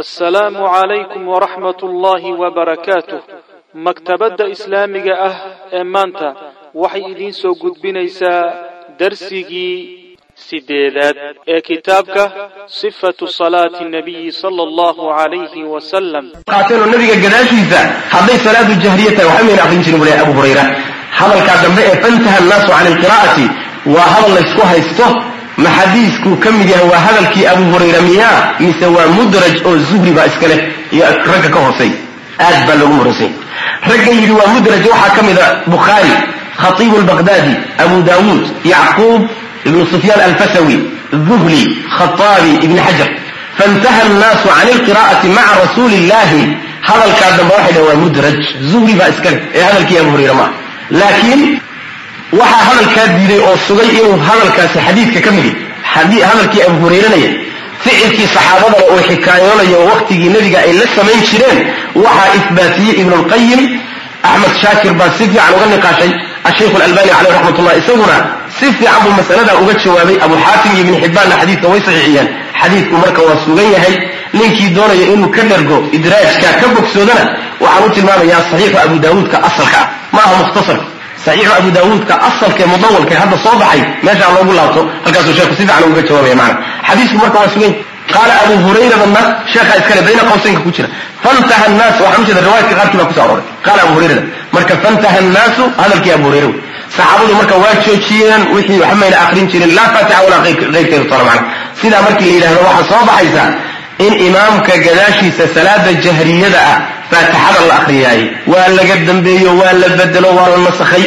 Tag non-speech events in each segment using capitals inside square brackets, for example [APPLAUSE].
assalaamu calaykum waraxmat ullaahi wabarakaatuh maktabadda islaamiga ah ee maanta waxay idiin soo gudbinaysaa darsigii sideedaad ee kitaabka sifatu salaati nabiyi sala allahu calayhi wasalam qaateenoo nabiga gadaashiisa hadday salaadu jahriya tahay waxba mayna aqrin jirin bule abu hurayra. Hadalkaa dambe ee fantaha annaasu can ilqiraa'ati waa hadal laysku haysto ma xadiiskuu ka mid yahay waa hadalkii abu hurayra miyaa mise waa mudraj oo zuhri baa iska leh? Iyo ragga ka hoosey aad baa loogu muransay ragga yidhi waa mudraj waxaa ka mid a bukhaari khatiibu lbaqdaadi abu daawuud yacquub ibnu sufyaan alfasawi duhli khataabi ibni xajar faintaha annaasu can ilqiraa'ati maca rasuuli illahi hadalkaa dambe waxay dhahen waa mudraj. Zuhri baa iska ee hadalkii abu hurayra maaha laakiin waxaa hadalkaa diiday oo sugay inuu hadalkaasi xadiidka ka midi hadalkii abu hurayranaya ficilkii saxaabadana uu xikaayoonayo oo nebiga ay la samayn jireen waxaa isbaatiyey ibnulqayim axmed shaakir baa si fiican uga niqaashay ashaykhu alalbani caleyh raxmat ullah isaguna si fiican buu masaladaa uga jawaabay abu xaatim iyo ibni xibbaanna xadiidka way saxiixiyeen xadiidku marka waa sugan yahay ninkii doonaya inuu ka dhergo idraajka ka bogsoodana waxaan u tilmaamayaa saxiixu abu daawuudka asalka ah. Ma aha mukhtasarka saxiixu abu daawuudka asalkae mudawalkae hadda soo baxay meeshaa loogu laabto halkaasuu sheeku si fiican uga jawaabaya maana xadiisku marka waa sugany qaala abu hurayradana sheekhaa iskale bayna qawsaynka ku jira fantaha annaas waxaan ujeeda riwaayadka qaarkii baa kuso aroray qaala abu hurayrada marka fantaha annaasu hadalkii abu hurayra saxaabadu marka waa joojiyeen wixii waxba akrin jirin laa faatixa walaa keyrkeedu toona macna sidaa markii la yidhahdo waxaa soo baxaysa in imaamka gadaashiisa salaada jahriyada ah faatixada la akriyaaye waa laga dambeeyo waa la bedelo waa la nasakhay.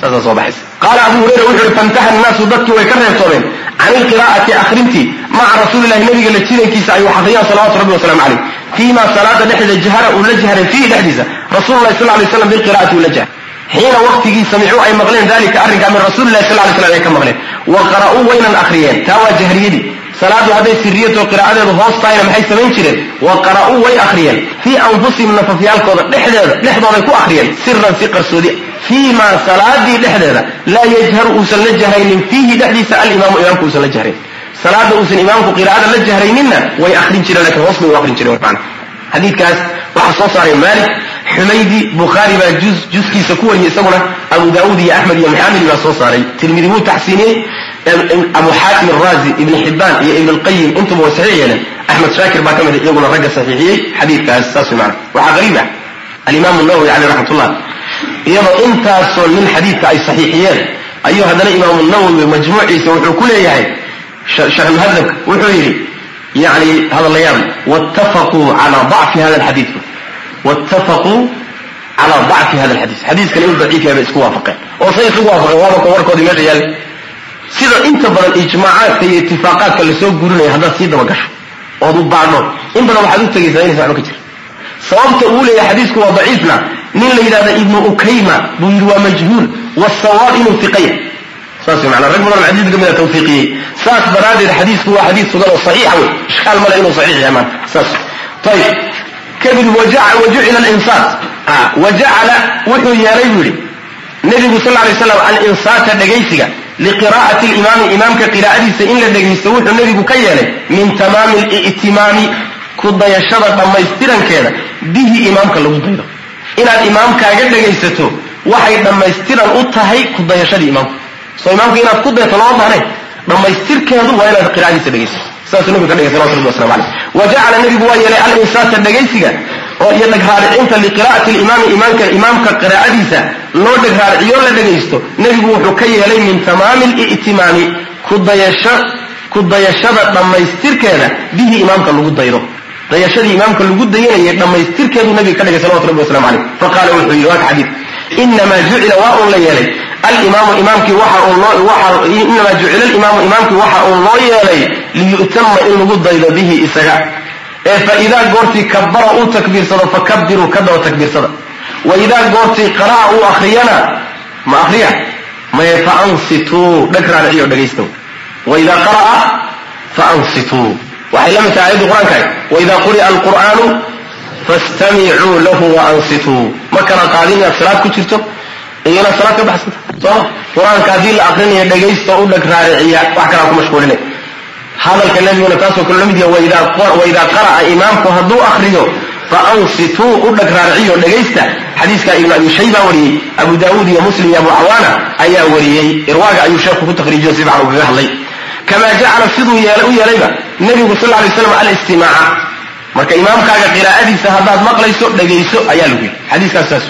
Saasaa soo baxaysa. Qaala abu hurayra wuxu uhi fantaha annaasu dadkii way ka reebtoomeen can ilqiraa'ati akhrintii maca rasuulillahi nabiga la jirankiisa ay wax akriyaan salawatu rabbi waslamu caleyh fii salaada dhexdeeda jahara uu la jahray fiihi dhexdiisa rasulullahi sal lay slam bilqira'ati uu la jahray xiina waktigii samicuu ay maqleen dalika arrinkaa min rasuulillahi sal lay slam ay ka maqleen. Wa qara'uu waynan akhriyeen. Taa waa jahriyadii salaadu hadday siriyato qiraa'adeedu hoos tahayna maxay samayn jireen? Wa qara'uu way akhriyeen. Fii anfusihim nafafyaalkooda dhexdeeda dhexdooday ku akhriyeen. Siran si qarsoodi. Fii salaadii dhexdeeda laa yajharu uusan la jahraynin. Fiihi dhexdiisa alimaamu imaamku uusan la jahrayn. Salaada uusan imaamku qiraa'ada la jahrayninna way akrin jireen laakiin hoos bay u akrin jireen mana xadiidkaas waxaa soo saaray maalik xumaydi bukhaari baa juskiisa ku wariyay isaguna abu daawuud iyo axmed iyo maxamedi baa soo saaray. Tirmidi wuu taxsiiniyey abu xaatim araazi ibn xibbaan iyo ibn lqayim intuba way saxiix yeeleen. Axmed shaakir baa ka mid iyaguna ragga saxiixiyey xadiidkaas saas maana waxaa qariib ah alimaamu nawowi caleyh raxmatullah iyadoo intaasoo nin xadiidka ay saxiixiyeen ayuu haddana imaamu nawowi majmuuciisa wuxuu ku leeyahay sharxmuhadabka wuxuu yidhi yani hadalayaab wattafaquu calaa dacfi hada alxadiid wattafaquu calaa dacfi hada alxadiis xadiiskan inuu daciif yahay bay isku waafaqeen. Oo say isugu waafaqeen waaba ka warkoodii meesha yaal sida inta badan ijmaacaadka iyo itifaaqaadka la soo gurinaya haddaad sii dabagasho ood u baadho in badan waxaad u tegaysaa inaysa waxba ka jira sababta uu leeyahay xadiisku waa daciifna. Nin la yidhahda ibnu ukayma buu yidhi waa majhuul wasawaab inuu iqaya saas manaa rag badan xadiiska ka mid a tawfiiqiyey. Saas daraaddeed xadiisku waa xadiis sugan oo saxiixa wey ishkaal male inuu saxiix yahay maana saas ayib kadib wajucila alinsaat. Wajacala wuxuu yeelay buu yidhi nebigu sal lay slam alinsaata dhegaysiga liqiraa'ati limaami imaamka qiraa'adiisa in la dhegaysto wuxuu nebigu ka yeelay min tamaami li'timaami ku dayashada dhammaystirankeeda. Bihi imaamka lagu daydo. Inaad imaamkaaga dhegaysato waxay dhammaystiran u tahay ku dayashadii imaamka soo imaamka inaad ku dayto lama baahnayn dhammaystirkeedu waa inaad qiraa'adiisa dhegaysato. Saasuu nebigu ka dhigay salawatu rabbi waslamu caleyh wa jacala nebigu waa yeelay alinsaata dhegaysiga oo iyo dhagraaricinta liqiraa'ati limaami imaamka imaamka qiraa'adiisa loo dhagraariciyo la dhegaysto nebigu wuxuu ka yeelay min tamaami li'timaami ku dayashada dhammaystirkeeda bihi imaamka lagu daydo. Dayashadii imaamka lagu dayanayay dhammaystirkeeduu nabiga ka dhigay salawatu rabbi waslamu caleyh faqaala wuxuu yidhi waa xadiid inamaa jucila waa uun la yeelay alimaamu imaamkii waxa inamaa jucila alimaamu imaamkii waxa uun loo yeelay liyu'tama in lagu daydo bihi isaga ee fa idaa goortii kabara uu takbiirsado fakabiruu ka daba takbiirsada. Wa idaa goortii qara'a uu akriyana ma akriya maye fa ansituu dhag raariciyo dhegaysta wa idaa qara'a fa ansituu. Waxay la mid tahay ayaddu qur'aankaay waidaa quri'a alqur'aanu fastamicuu lahu wa ansituu. Ma qaadin inaad salaad ku jirto? Iyo inaad salaad ka baxsanta sooma qur'aanka haddii la akrinayo dhegaysta u dhag raariciya wax kalaa ku mashquulinay hadalka nabiguna taasoo kale la mid yaha waidaa qara'a imaamku hadduu akriyo faansituu u dhag raariciyo dhegaysta xadiiska ibnu abi shayba wariyey abu daawuud iyo muslim iyo abu cawaana ayaa wariyey. Irwaaga ayuu sheekhu ku takriijiyo si fiican ugaga hadlay. Kamaa jacala siduu u yeelayba nebigu sal lay slam alistimaaca. Marka imaamkaaga qiraa'adiisa haddaad maqlayso dhegayso ayaa lagu yidhi. Xadiiskaas saas.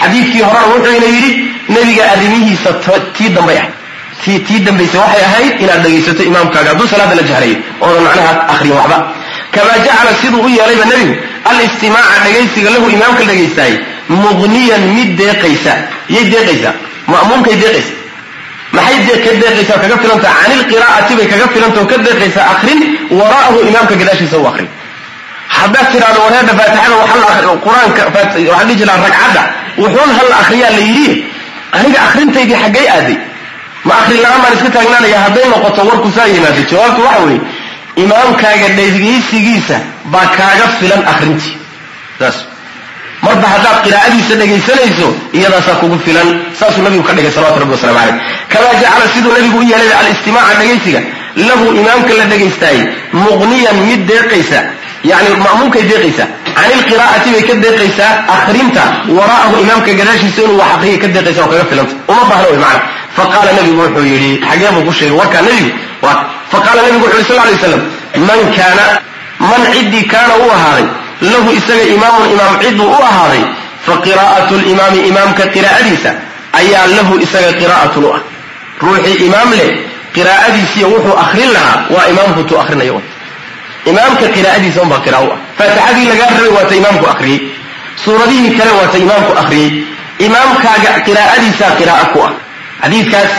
Xadiidkii horena wuxuuna yidhi nebiga arrimihiisa tii dambay ah tii tii dambaysa waxay ahayd inaad dhegaysato imaamkaaga. Hadduu salaada la jahrayo oodan macnaha akhriyin waxba. Kamaa jacala siduu u yeelayba nebigu alistimaaca dhegaysiga lahu imaamka dhegaystaayey muqniyan mid deeqaysa. Yay deeqaysaa ma'muumkay deeqaysa? Maxay ka deeqaysaa kaga filantaha can ilqiraa'ati bay kaga filantah oo ka deeqaysaa akrin waraa'ahu imaamka gadaashiisa u akrin haddaad tidhahdo wareedha faatixada qur'aanka waxaan dhihi jiraa ragcadda. Wuxuun halla akriyaa la yidhi aniga akrintaydii xaggay aaday ma akrin la'aan baan iska taagnaanaya hadday noqoto warku saa yimaado jawaabtu waxa weeye imaamkaaga dhegaysigiisa baa kaaga filan akrintii saas. Marba haddaad qiraa'adiisa dhegaysanayso iyadaasaa kugu filan. Saasuu nabigu ka dhigay salawatu rabbi waslamu caleyh kamaa jacala siduu nabigu u yeelay alistimaaca dhegaysiga lahu imaamka la dhegaystaayey muqniyan mid deeqaysa yani ma'muumkay deeqaysaa can ilqiraa'ati bay ka deeqaysaa akrinta waraa'ahu imaamka gadaashiisa inuu wax akriya ka deeqaysa oo kaga filanta. Uma baahna wey macana faqaala nabigu wuxuu yidhi xagee buu ku sheegay warkaa nebigu faqaala nabigu wuxu yhi sal lay slam man kaana man ciddii kaana u ahaaday lahu isaga imaamun imaam cidduu u ahaaday fa qiraa'atu limaami imaamka qiraa'adiisa ayaa lahu isaga qiraa'atun u ah ruuxii imaam leh qiraa'adiisiiyo wuxuu akrin lahaa waa imaamku tuu akrinaya imaamka qiraa'adiisa unbaa qira'a u ah faatixadii lagaa rabay waata imaamku akriyey suuradihii kale waata imaamku akriyey imaamkaaga qiraa'adiisaa qiraa'a ku ah xadiidkaas.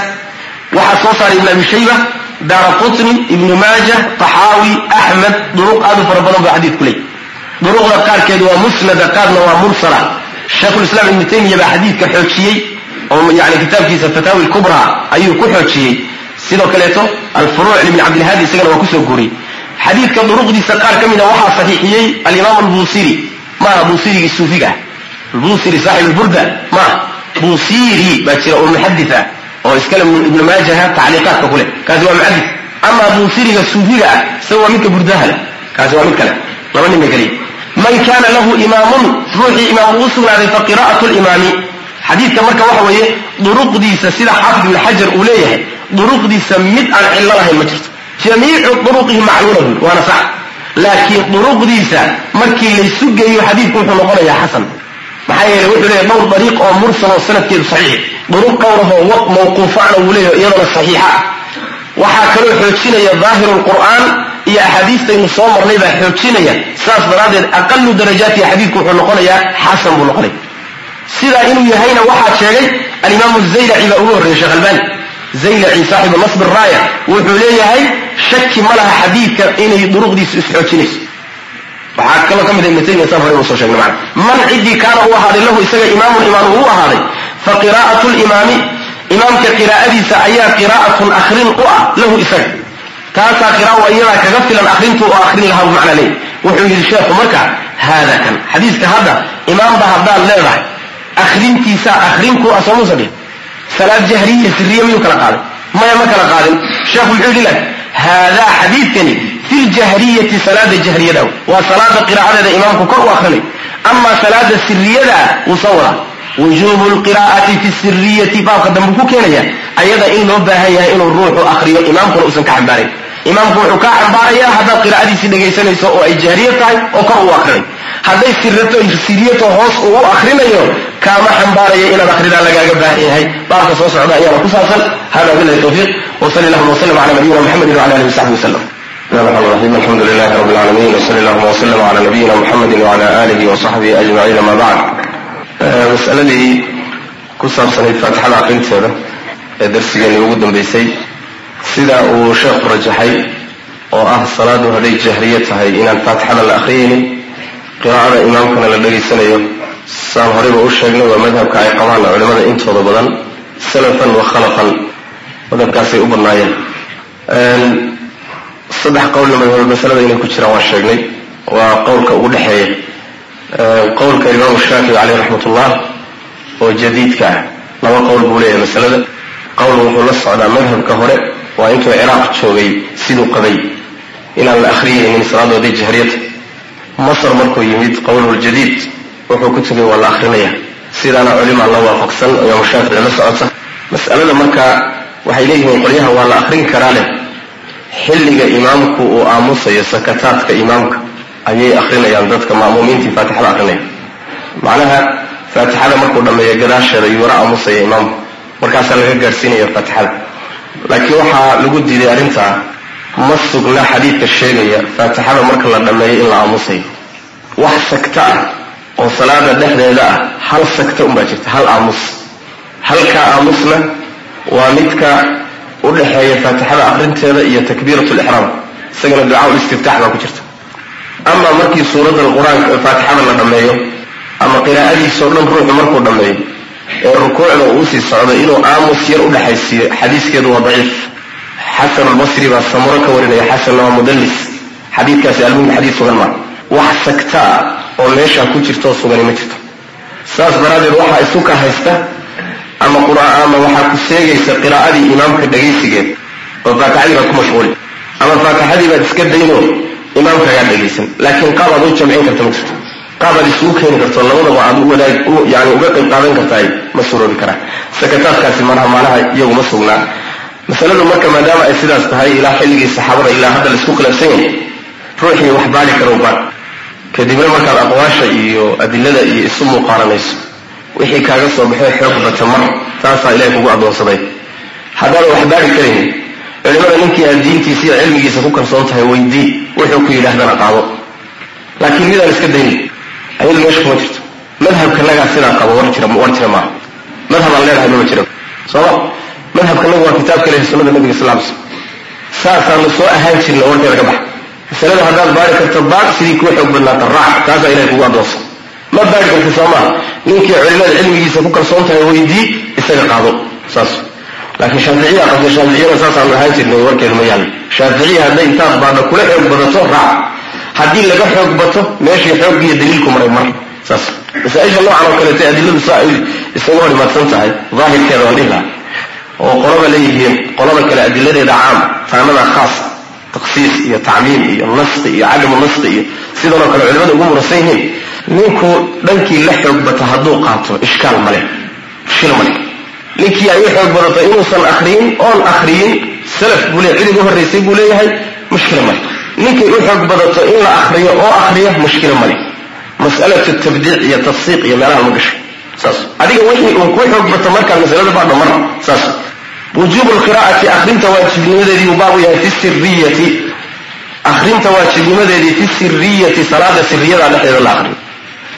Waxaa soo saaray ibn abi shayba daara qutni ibnu maaja taxaawi axmed duruq aad u fara badan buu xadiid ku leey duruqda qaarkeed waa musnada qaarna waa mursala. Sheikhulislaam ibnu taymiya baa xadiidka xoojiyey oo yani kitaabkiisa fataawi kubra ayuu ku xoojiyey. Sidoo kaleeto alfuruuc ibn cabdilhaadi isagana waa ku soo guuriyey. Xadiidka duruqdiisa qaar ka mida waxaa saxiixiyey alimaam albusiri maaha busirigii suufiga ah. Albusiri saaxib alburda maaha busiri baa jira oo muxadid ah oo iskale ibnu maajaha tacliiqaadka ku kaasi waa muxadid amaa busiriga suufiga ah isaga waa midka burdaha kaasi waa mid kale. Laba nin bay kaliya. Man kaana lahu imaamun ruuxii imaam ugu sugnaaday fa qiraa'atu limaami xadiidka marka waxa weeye duruqdiisa sida xaafid ibn xajar uu leeyahay duruqdiisa mid aan cillo lahayn ma jirto. Jamiicu duruqihi macluula buuri waana sax. Laakiin duruqdiisa markii laysu geeyo xadiidku wuxuu noqonayaa xasan maxaa yeeley wuxuu leeyahy dhowr dariiq oo mursal sanadkeedu saxiix. Duruq dhowrahoo mawquufacna wuu leeyahy iyadana saxiixa. Waxaa kaloo xoojinaya daahiru lqur'aan iyo axaadiistaynu soo marnay baa xoojinaya. Saas daraaddeed aqalu darajaatihi xadiidku wuxuu noqonayaa xasan buu noqonaya sidaa inuu yahayna waxaa sheegay alimaamu zaylaci baa ugu horreeyey sheekh albani. Zaylaci saaxibu nasb raaya wuxuu leeyahay shaki ma laha xadiidka inay duruqdiisu isxoojinayso waxaa kaloo ka mid ibn taymiya saan hore u soo sheegnay macana man ciddii kaana u ahaaday lahu isaga imaamun imaam uu u ahaaday fa qiraa'atu limaami imaamka qiraa'adiisa ayaa qiraa'atun akrin u ah lahu isaga. Taasaa qira'a iyadaa kaga filan akrintu oo akrin lahaa buu macnaa leeyahy wuxuu yidhi sheekhu marka haada kan xadiiska hadda imaamba haddaad leedahay akrintiisaa akrin ku ah soomuusan dhihin salaad jahriya siriya miyuu kala qaaday? Maya ma kala qaadin? Sheekhu muxuu yidhi lak haadaa xadiidkani fi ljahriyati salaada jahriyada waa salaada qiraa'adeeda imaamku kor u akrinayo amaa salaada siriyada wuu soo wujuubu lqiraa'ati fi siriyati baabka dambe ku keenaya ayada in loo baahan yahay inuu ruuxu akriyo imaamkuna uusan ka xambaarayn imaamku wuxuu kaa xambaarayaa haddaad qiraa'adiisii dhegaysanayso oo ay jahriya tahay oo kor uu akrinayo hadday sirato siriyato hoos uu u akrinayo kaama xambaaraya inaad akridaa lagaaga baahan yahay baabka soo socda ayaana ku saabsan hada bilahi tawfiiq wsali allahuma wslm ala nabiyina mxamedi wala alihi wsaxbi wslm الرحمن الرحيم الحمد لله رب العالمين وصلى اللهم وسلم على نبينا محمد وعلى آله وصحبه أجمعين ما بعد masaladii ku saabsanayd faatixada aqrinteeda ee darsigeeni ugu dambaysay sida uu sheekhu rajaxay oo ah salaadu hadday jahriye tahay inaan faatixada la akhriyaynin qiraa'ada imaamkana la dhegaysanayo saan horeyba u sheegnay waa madhabka ay qabaan culimmada intooda badan salafan wa khalafan madhabkaasay u badnaayeen saddex qowlna masalada inay ku jiraan waan sheegnay. Waa qowlka ugu dhexeeya qowlka imaamu shaafici caleyh raxmat ullah oo jadiidka ah. Laba qowl buu leeyahay masalada. Qowl wuxuu la socdaa madhabka hore waa intuu ciraaq joogay siduu qabay. Inaan la akhriyaynin salaadooday jahriyata masar markuu yimid qowluljadiid wuxuu ku tegay waa la akrinaya sidaana culimaa la waafaqsan imaamu shaafici la socota mas'alada marka waxay leeyihiin qolyaha waa la akrin karaa leh xilliga imaamku uu aamusayo sakataadka imaamka ayay akrinayaan dadka ma'muumiintii faatixada akrinaya macnaha faatixada markuu dhammeeyo gadaasheeda yuura aamusaya imaamku. Markaasaa laga gaadhsiinaya faatixada. Laakiin waxaa lagu diiday arrintaa ma sugna xadiidka sheegaya faatixada marka la dhammeeyo in la aamusayo. Wax sagta ah oo salaada dhexdeeda ah hal sagta unbaa jirta hal aamus. Halkaa aamusna waa midka u dhexeeya faatixada akrinteeda iyo takbiirat lixraam isagana ducaa istiftaax baa ku jirta. Ama markii suuradda qur'aanka faatixada la dhammeeyo ama qiraa'adiisao dhan ruuxu markuu dhammeeyo ee rukuucda uu u sii socdo inuu aamus yar u dhexaysiiyo xadiiskeedu waa daciif. Xasan albasri baa samuro ka warinaya xasanna waa mudallis. Xadiidkaasi almuhim xadiis sugan maa wax sagtaa oo meeshaa ku jirtoo sugani ma jirto. Saas daraaddeed waxaa isu ka haysta ama qur'aama waxaa ku seegaysa qiraa'adii imaamka dhegaysigeed oo faatixadii baad ku mashquuli. Ama faatixadii baad iska dayno imaamkaagaa dhegaysan. Laakiin qaab aad u jamcin karta ma jirto. Qaab aad isugu keeni karto labadaba aad yani uga qayb qaadan kartaay ma suroobi karaan. Sakataadkaasi manaha maanaha iyagu ma sugnaa. Masaladu marka maadaama ay sidaas tahay ilaa xilligii saxaabada ilaa hadda la isku khilaafsan yahay ruuxii wax baari karo baar kadibna markaad aqwaasha iyo adilada iyo isu muuqaaranayso wixii kaaga soo baxay xoog bata mar taasaa ilahay kugu addoonsaday haddaadan wax baari karaynin culimada ninkii aad diintiisa iyo cilmigiisa ku kalsoon tahay weydii wuxuu ku yidhaahdana qaado laakiin midaan iska daynin ayadu meesha kuma jirto. Madhabkanagaa sidaa qabo war jira jira maaha madhabaan leenahay mama jiro. Sooma madhabkanagu waa kitaabka ilahi sunnada nabiga sal slm saasaanu soo ahaan jirna warkeeda ka baxa masalada haddaad baari karto baar sidii kuu xoog badnaata raac taasaa ilahay kugu addoonsa ma baari karti soo maaha ninkii culimada cilmigiisa ku kalsoon tahay weydii isaga qaado. Saas. Laakiin shaaficiya qabta shaaficiyana saasaanu ahaan jirnay warkeedu ma yaalla shaaficiya hadday intaad baadha kula xoog badato raac. Haddii laga xoog bato meeshii xooggiiyo daliilku maray mar. Saas. Masaaisha noocan oo kaleeta adiladu saa ay isaga hor imaadsan tahay daahirkeeda waan dhihi lahaa oo qolaba leeyihiin qolada kale adiladeeda caam taanada khaas taksiis iyo tacmiim iyo nasti iyo cadamu nasti iyo sidanoo kale culimada ugu muransan yihiin ninku dhankii la xoog bata hadduu qaato ishkaal male shil male ninkii ay u xoog badato inuusan akriyin oon akriyin salaf buu le cidig u horraysay buu leeyahay mushkila male ninkay u xoog badato in la akriyo oo akriya mushkila male mas'alatu tabdiic iyo tafsiiq iyo meelaha ma gasho. Saas. Adiga wixii uu ku xoog bato markaa masalada baa dhamar saas. Wujuubu lqiraa'ati akrinta waajibnimadeedii uu baab u yahay fi siriyati akrinta waajibnimadeedii fi siriyati salaada siriyada dhexdeeda la akriyo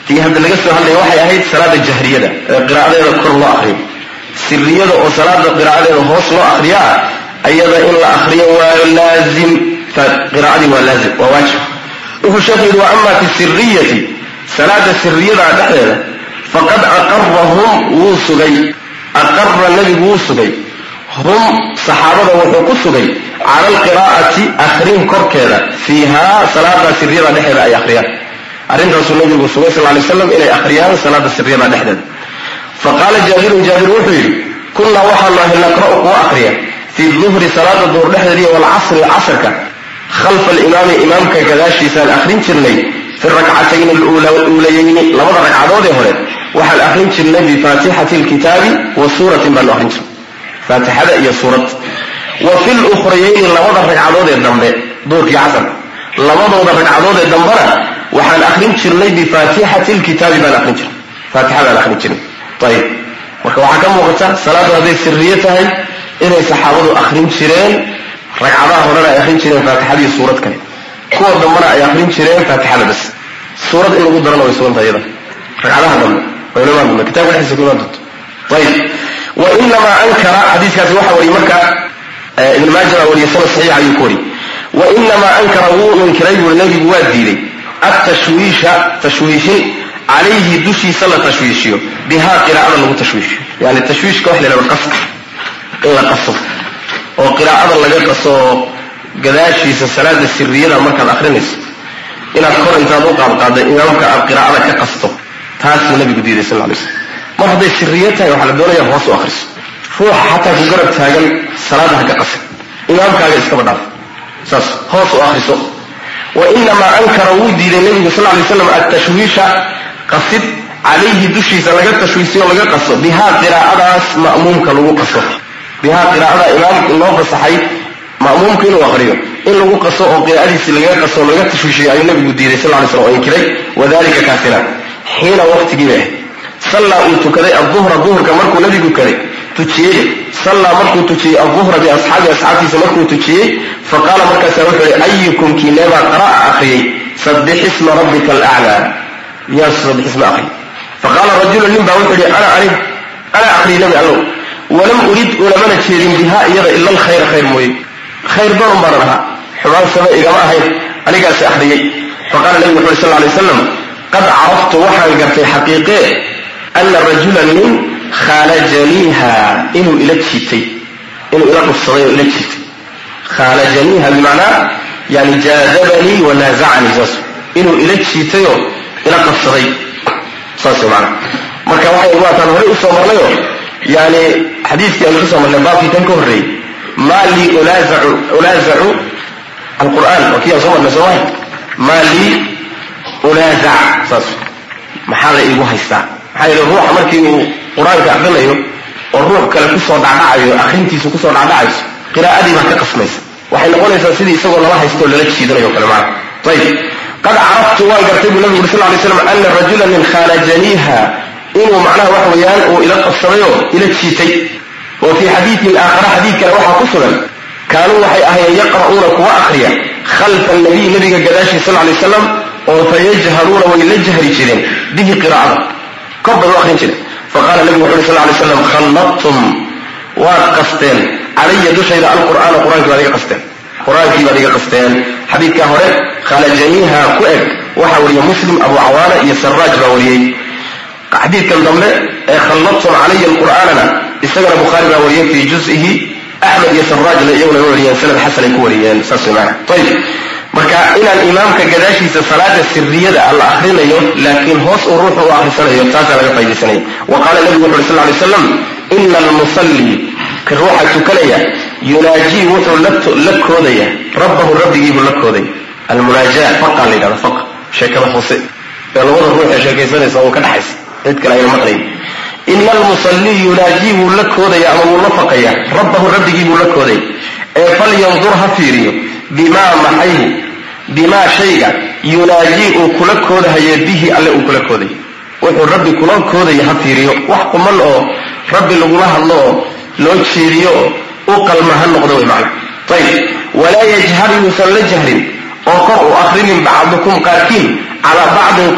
tii hadda laga soo hadlaya waxay ahayd salaada jahriyada ee qiraa'adeeda kor loo akriyo siriyada oo salaada qiraa'adeeda hoos loo akriyaa ayada in la akriyo waa laazim. Qiraa'adii waa laazim waa waajib. Wuxuu sheekhu yidhi wa fi siriyati salaada siriyada dhexdeeda faqad aqarahum wuu sugay. Aqara nebigu wuu sugay. Hum saxaabada wuxuu ku sugay cala alqiraa'ati akrin korkeeda fiihaa salaada siriyada dhexdeeda ay akhriyaan arrintaasuu nabigu sugay sal lay slam inay akhriyaan salaada siriyada dhexdeeda. Faqaala jaabirun jaabir wuxuu yidhi kunnaa waxaanu ahay naqra'u kuwa akriya fii duhri salaada duhur dhexdeediiyo walcasri casrka khalfa alimaami imaamka gadaashiisaan akhrin jirnay fi rakcatayn aluulayayni labada ragcadood ee hore waxaan akhrin jirnay bifaatixati lkitaabi wa suuratin baanu akhrin jirnay faatixada iyo suurad. Wa fi lukhrayayni labada ragcadood ee dambe duurkii casarka labadooda ragcadood ee dambena waxaan akhrin jirnay bifaatixati lkitaabi baan akhrin jirnay faatixadaan akhrin jirnay ayib marka waxaa ka muuqata salaadu hadday siriye tahay inay saxaabadu akhrin jireen ragcadaha horena ay akhrin jireen faatixadii suurad kale. Kuwa dambena ay akhrin jireen faatixada bas suurad in lagu darana way suganta iyada ragcadaha dambe waynamaan dambe kitabka dhexdiisa ku doonto ayib wa inamaa ankara xadiiskaasi waxa wariyey marka ibn maaja baa wariyey sanad ayuu ku wariyey wa inamaa ankara wuu inkiray buuri nabigu waa diiday atashwiisha tashwiishin calayhi dushiisa la tashwiishiyo bihaa qiraa'ada lagu tashwiishiyo yani tashwiishka wax la yhahdo qaska in la qaso oo qiraa'ada laga qaso gadaashiisa salaada siriyada markaad akrinayso inaad kor intaad u qaadqaadda imaamka aad qiraa'ada ka qasto taasuu nabigu diiday sal lay slam mar hadday siriye tahay waxaa la doonaya hoos u akriso ruuxa xataa ku garab taagan salaada ha ka qasin imaamkaaga iskaba dhaaf saas hoos u akriso wa inamaa ankara wuu diiday nebigu sal lay slam atashwiisha qasid calayhi dushiisa laga tashwiisiyo laga qaso bihaa qiraa'adaas ma'muumka lagu qaso bihaa qiraa'ada imaamka loo fasaxay ma'muumka inuu aqriyo in lagu qaso oo qiraa'adiisi lagaga qaso laga tashwiishiyo ayuu nebigu diiday sal lay slam oo inkiray wadalika kaasina xiina waqtigii bay ahayd sallaa uu tukaday aduhra duhurka markuu nebigu kaday tujiyey. Sallaa markuu tujiyey aduhra biasxaabi asxaabtiisa markuu tujiyey faqaala markaasa wuxuu yihi ayukum kiineebaa qara'a akhriyey sabbix isma rabbika alaclaa yaa sabbix isma akhriyey faqaala rajulu nin baa wuxuu yihi ana ana akhriyey nebi allow. Walam urid ulamana jeedin bihaa iyada ila alkhayra khayr mooye. Khayr doon baanan ahaa xumaan saba igama ahayn anigaasi akhriyey faqaala nebigu wuxu uri sal lay waslam qad caraftu waxaan gartay xaqiiqee ana rajula nin khaalajaniiha inuu ila jiitay inuu ila dhufsaday oo ila jiitay khaalajaniiha bimacnaa yani jaadabanii wanaazacanii saas. Inuu ila jiitayoo ila qabsaday saas maana marka waxay waataan horey u soo marnayo yani xadiiskii aynu ku soo marnay baabkii kan ka horreeyey maa lii ulaazacu alqur'aan. Waa kii soo marnay soomahay maa lii ulaazac. Saas. Maxaa la iigu haystaa? Maxaa yeele ruuxa markii uu qur'aanka akrinayo oo ruux kale ku soo dhacdhacayo akhrintiisu ku soo dhacdhacayso qiraa'adii baa ka qasmaysa waxay noqonaysaa sidii isagoo lala haystoo lala jiidanayo kale maana ayib qad caraftu waan gartay buu nabigu uri sal lay slam ana rajula min khaanajaniiha inuu macnaha waxa weeyaan uu ila qabsadayoo ila jiitay. Wa fii xadiidin aakhara xadiid kale waxaa ku sugan kaanuu waxay ahayeen yaqra'uuna kuwa akhriya khalfa nabiy nabiga gadaashii sal lay wasalam oo fayajharuuna way la jahri jireen bihi qiraa'ada. Kor bay u akrin jireen faqala nabigu wuxu uri sal lay slam khalladtum. Waad qasteen. Calaya dushayda alqur'aana qur'aankii baad iga qasteen. Qur'aankii baad iga qasteen. Xadiidkaa hore khalajaniiha ku eg waxaa wariya muslim abu cawaana iyo saraaj baa wariyey. Xadiidkan dambe ee khalladtum calaya alqur'aanana isagana bukhaari baa wariyey fii juzihi axmed iyo saraajna iyaguna wariyeen sanad xasanay ku wariyeen saas way maana ayib marka inaan imaamka gadaashiisa salaada siriyada la akrinayo laakiin hoos uu ruuxu u akrisanayo taasaa laga faydaysanaya wa qaala nabigu wuxu uri sal lay slam ina almusalli ka ruuxa tukanaya yunaajii wuxuu la koodaya rabbahu rabbigiibuu la koodaya almunaaja faqa la yidhahda faqa sheekada hoose. Ee labada ruux ee sheekaysanaysa oo ka dhaxaysa cid kale ayna maqlayn ina almusallii yunaajii wuu la koodaya ama wuu la faqaya rabbahu rabbigiibuu la koodaya ee falyandur ha fiiriyo bimaa maxayhi bimaa shayga yunaajii uu kula koodahayo bihi alle uu kula koodayo wuxuu rabbi kula koodaya ha fiiriyo. Wax quman oo rabbi lagula hadlo oo loo jeediyo u qalma ha noqdo way macna. Ayib walaa yajhar yuusan la jahrin oo kor u akrinin bacdukum qaarkiin calaa bacdin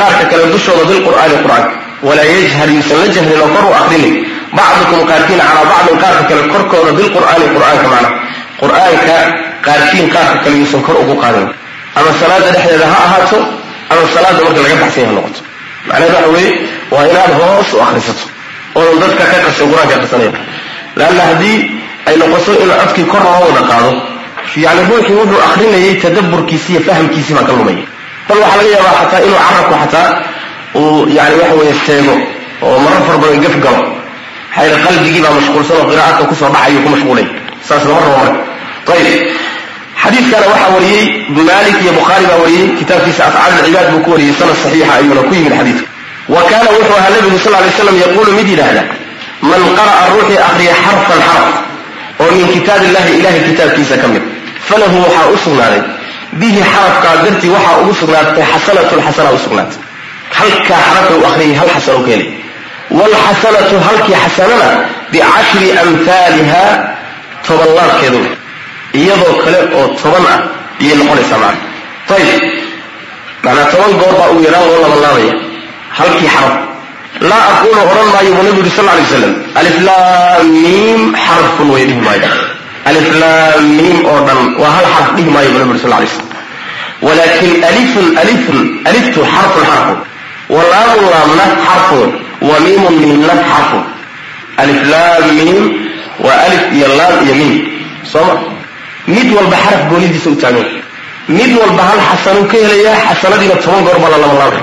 qaarka kale dushooda bilqur'aani qur'aanka walaa yajhar yuusan la jahrin oo kor u akrinin bacdukum qaarkiin calaa bacdin qaarka kale korkooda bilqur'aani qur'aanka macna. Qur'aanka qaarkiin qaarka kale yuusan kor ugu qaadin ama salaada dhexdeeda ha ahaato ama salaada marka laga baxsan yaha noqoto. Macnaheed waxa weeye waa inaad hoos u akrisato oodan dadka ka qasin qur'aanka aqrisanaya leanna haddii ay noqoto in codkii kor loo wada qaado yani ruuxii wuxuu akrinayay tadaburkiisi iyo fahamkiisii baa ka lumaya bal waxaa laga yaabaa xataa inuu carabku xataa uu yani waxa weeye seego oo marar fara badan gaf galo. Maxaa yidhi qalbigii baa mashquulsan oo qiraa'adka ku soo dhacayo ku mashquulay. Saas lama rabo marka. Ayib xadiidkana waxaa wariyey malik iyo bukhaari baa wariyey kitaabkiisa afcaal ilcibaad buu ku wariyey sanad saxiixa ayuuna ku yimid xadiidka. Wa kaana wuxuu ahaa nabigu sal lay slam yaquulu mid yidhaahda man qara'a ruuxii akriya xarfan xarf oo min kitaab illahi ilahay kitaabkiisa ka mid falahu waxaa u sugnaaday. Bihi xarafkaa dartii waxaa ugu sugnaatay xasanatun xasana u sugnaatay. Halkaa xarafa u akriyay hal xasano ka helay waalxasanatu halkii xasanana bicashri amhaaliha toban laabkeedu iyadoo kale oo toban ah ayay noqonaysaa macana ayib macnaa toban goor baa ugu yaraan loo labanlaabaya halkii xaraf laa aquulu odhan maayo buu nabigu yuri sal lay waslam aliflaamiim xarfun way dhihi maayo aliflaamiim oo dhan waa hal xarf dhihi maayo buu nabi yuri sal lay slam walakin alifun alifun aliftu xarfun xarfun wa laamun laamna xarfun wa miimun miimna xarfun aliflaamiim waa alif iyo laam iyo miim. Sooma mid walba xaraf goonidiisa u taagan mid walba hal xasanuu ka helayaa xasanadiina toban goor baa la laba laabay.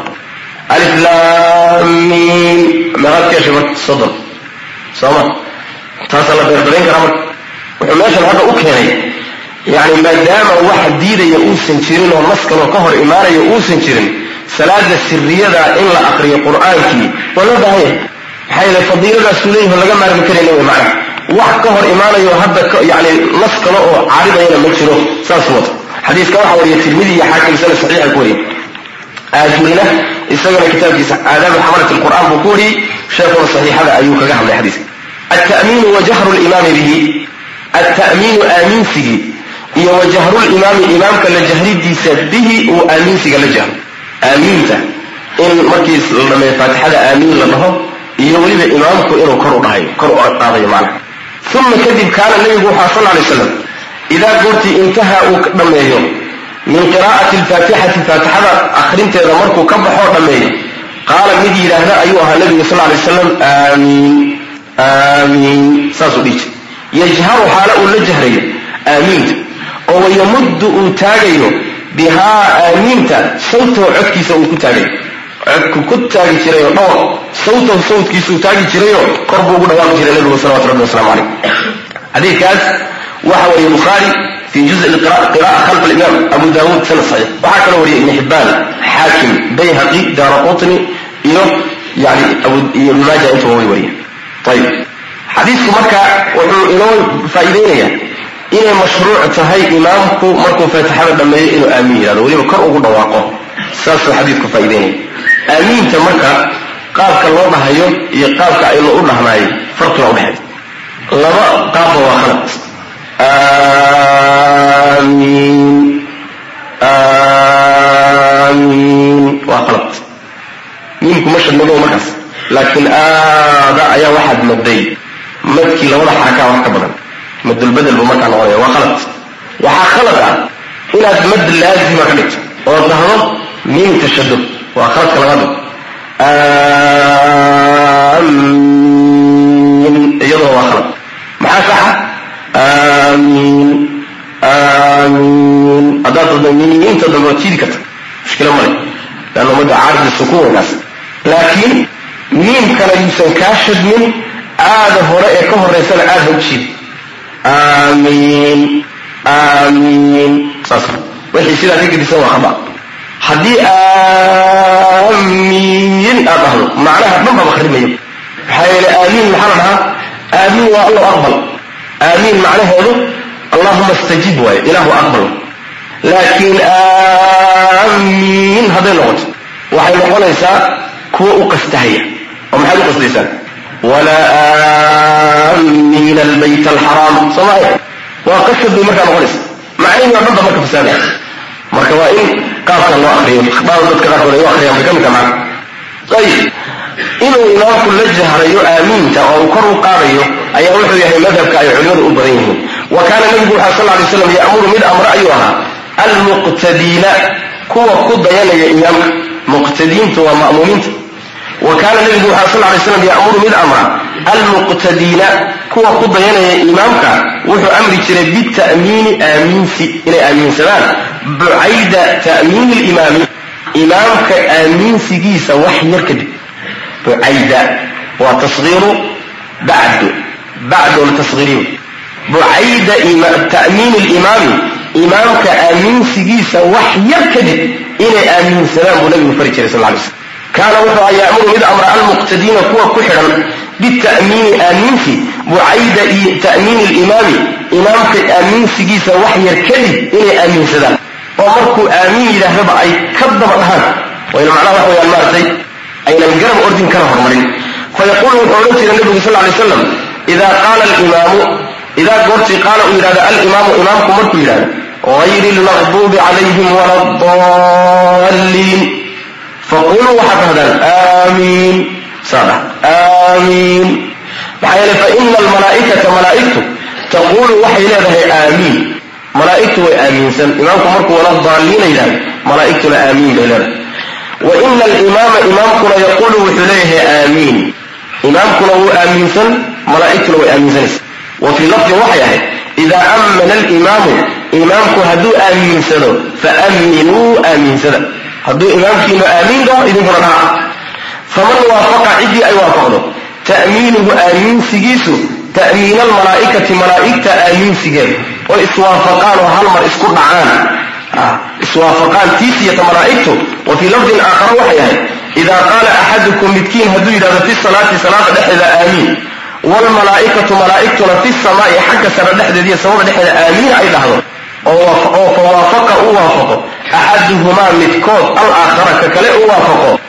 Aliflaamiim meeqaad ka heshay marka soddon? Sooma taasaa la beerberayn karaa marka. Wuxuu meeshan hadda u keenay yacni maadaama wax diidaya uusan jirin oo naskanoo ka hor imaanaya uusan jirin salaada siriyada in la aqriyo qur'aankii waa loo baahanya? Maxaa yeele fadiiladaasuu leeyaho laga maarmi karayna wey macnaha wax ka hor imaanayo hadda yani nas kale oo caaridayana ma jiro saas wata xadiiska waxaa wariya tirmidi iyo xaakim sana saxiixa ku wariyay aajurina isagana kitaabkiisa aadaabu xamalat lqur'aan buu ku wariyey sheekuna saxiixada ayuu kaga hadlay xadiiska. Alta'miinu wa limaami bihi alta'miinu aaminsigii iyo wa jahrulimaami imaamka la jahridiisa bihi uu aaminsiga la jahro aamiinta in markii la dhameeyo faatixada aamiin la dhaho iyo weliba imaamku inuu kor u dhahayo kor u qaadayo macnaha uma kadib kaana nabigu wuxua sal lay slam idaa goortii intaha uu dhammeeyo min qiraa'ati alfaatixati faatixada akhrinteeda markuu ka baxoo dhammeeyo qaala mid yidhaahda ayuu ahaa nabigu sal lay slam aamiin aamiin saasuu dhihi jir yajharu xaala uu la jahrayo aamiinta oo wayamuddu uu taagayo bihaa aamiinta sawtahu codkiisa uu ku taagayo codku ku taagi jirayoo dhawr sawtahu sawtkiisuu taagi jirayo kor buu ugu dhawaaqi jiray nabigu salawatu rabbi waslamu calayh xadiidkaas waxa wariye bukhaari fi juzi qira'a khalf alimaam abu daawuud sanad saxiix waxaa kaloo wariyay ibn xibbaan xaakim bayhaqi daara qutni iyo yani iyo ibn maaja intuba way wariyeen ayib xadiisku marka wuxuu inoo faa'iideynayaa inay mashruuc tahay imaamku markuu faatixada dhammeeyo inuu aamiin yidhahdo weliba kor ugu dhawaaqo. Saasuu xadiisku faa'iideynaya aamiinta marka qaabka loo dhahayo iyo qaabka aynu u dhahnaayo farqiga udhexeeya laba qaabba waa khalad. Aamiin. Aamiin. Waa khalad. Miimku ma shadnago markaas laakiin aada ayaa waxaad madday madkii labada xarakaa wax ka badan madulbedel buu markaa noqonaya waa khalad. Waxaa khalad ah inaad mad laazima ka dhigto oo dhahdo miimta shado waa khaladka labaad aamiin iyadoo waa khalad. Maxaa saxa? Aamiin aamiin haddaad dada miimiinta dambe waad jiidi karta. Mushkila male leanna ummadda caarida sukuun weynaas laakiin miimkana yuusan kaa shadmin aada hore ee ka horeysana aada ha u jiidi aamiin aamiin. Saas. Wixii sidaa ka gedisan waa khaba haddii aamiin aad dhahdo macnaha dhan baba kharimayo maxaa yeele aamiin maxaa la dhahaa? Aamiin waa allahu aqbal. Aamiin macnaheedu allahuma istajib waayo ilaahu aqbal. Laakiin aamiin hadday noqoto waxay noqonaysaa kuwa u qastahaya. Oo maxaad u qastaysaan walaa aamiina albayt alxaraam soo maaya waa qasad bay markaa noqonaysa macnihii waa dhanba marka fasaadaya marka waa in qaabkan loo akriyo baa dadka qaarkood ay u akriyaan bay ka mid taha macna ayib inuu imaamku la jahrayo aamiinta oo uu kor u qaadayo ayaa wuxuu yahay madhabka ay culimadu u badan yihiin. Wa kaana nabigu waxaa sal lay slam ya'muru mid amre ayuu ahaa. Almuqtadiina kuwa ku dayanaya imaamka muqtadiintu waa ma'muumiinta wa kaana nabigu waxaa sal lay slam ya'muru mid amra. Almuqtadiina kuwa ku dayanaya imaamka wuxuu amri jiray bita'miini aamiinsi inay aaminsadaan bucayda ta'miini limaami imaamka aaminsigiisa wax yar kadib bucayda waa tasgiiru bacdu bacdu la tasgiiriyo bucayda ta'miini limaami imaamka aaminsigiisa wax yar kadib inay aaminsadaan buu nabigu fari jiray sal lay slam kaana wuxuu ya'muru mid amra almuqtadiina kuwa ku xidhan bita'miini aaminsi bucayda ta'miini limaami imaamka aaminsigiisa wax yar kadib inay aaminsadaan oo markuu aamiin yidhaahdaba ay ka daba dhahaan wayna macnaha wax weyaan maaragtay aynan garab ordin kana hormarin. Fayaquulu wuxuu odhan jiray nabigu sal lay slam idaa qaala alimaamu idaa goortii qaala uu yidhahdo alimaamu imaamku markuu yidhahdo gayri lmaqduubi calayhim wala daliin faquluu waxaad dhahdaan aamiin saa dhah aamiin maxaa yeele faina almalaa'ikata malaa'igtu taquulu waxay leedahay aamiin malaa'igtu way aaminsan imaamku markuu wala daaliina yidhahdo malaa'igtuna aamiin bay leedahay wa ina alimaama imaamkuna yaquulu wuxuu leeyahay aamiin imaamkuna wuu aaminsan malaa'igtuna way aaminsanaysa wa fii lafdin waxay ahayd idaa ammana alimaamu imaamku hadduu aaminsado faaminuu aaminsada hadduu imaamkiinu aamiin dhaho idinkuna dhaha faman waafaqa ciddii ay waafaqdo. Ta'miinuhu aaminsigiisu ta'miina almalaa'ikati malaa'igta aaminsigeeda oo iswaafaqaan oo hal mar isku dhacaan. Iswaafaqaan tiisiyata malaa'igtu. Wa fii lafdin aakhara waxay ahayd. Idaa qaala axadukum midkiin hadduu yidhahdo fi salaati salaada dhexdeeda aamiin. Waalmalaa'ikatu malaa'igtuna fi samaa'i xagga sare dhexdeeda iyo samada dhexdeeda aamiin ay dhahdo. Oo fawaafaqa u waafaqo axaduhumaa midkood alaakhara ka kale u waafaqo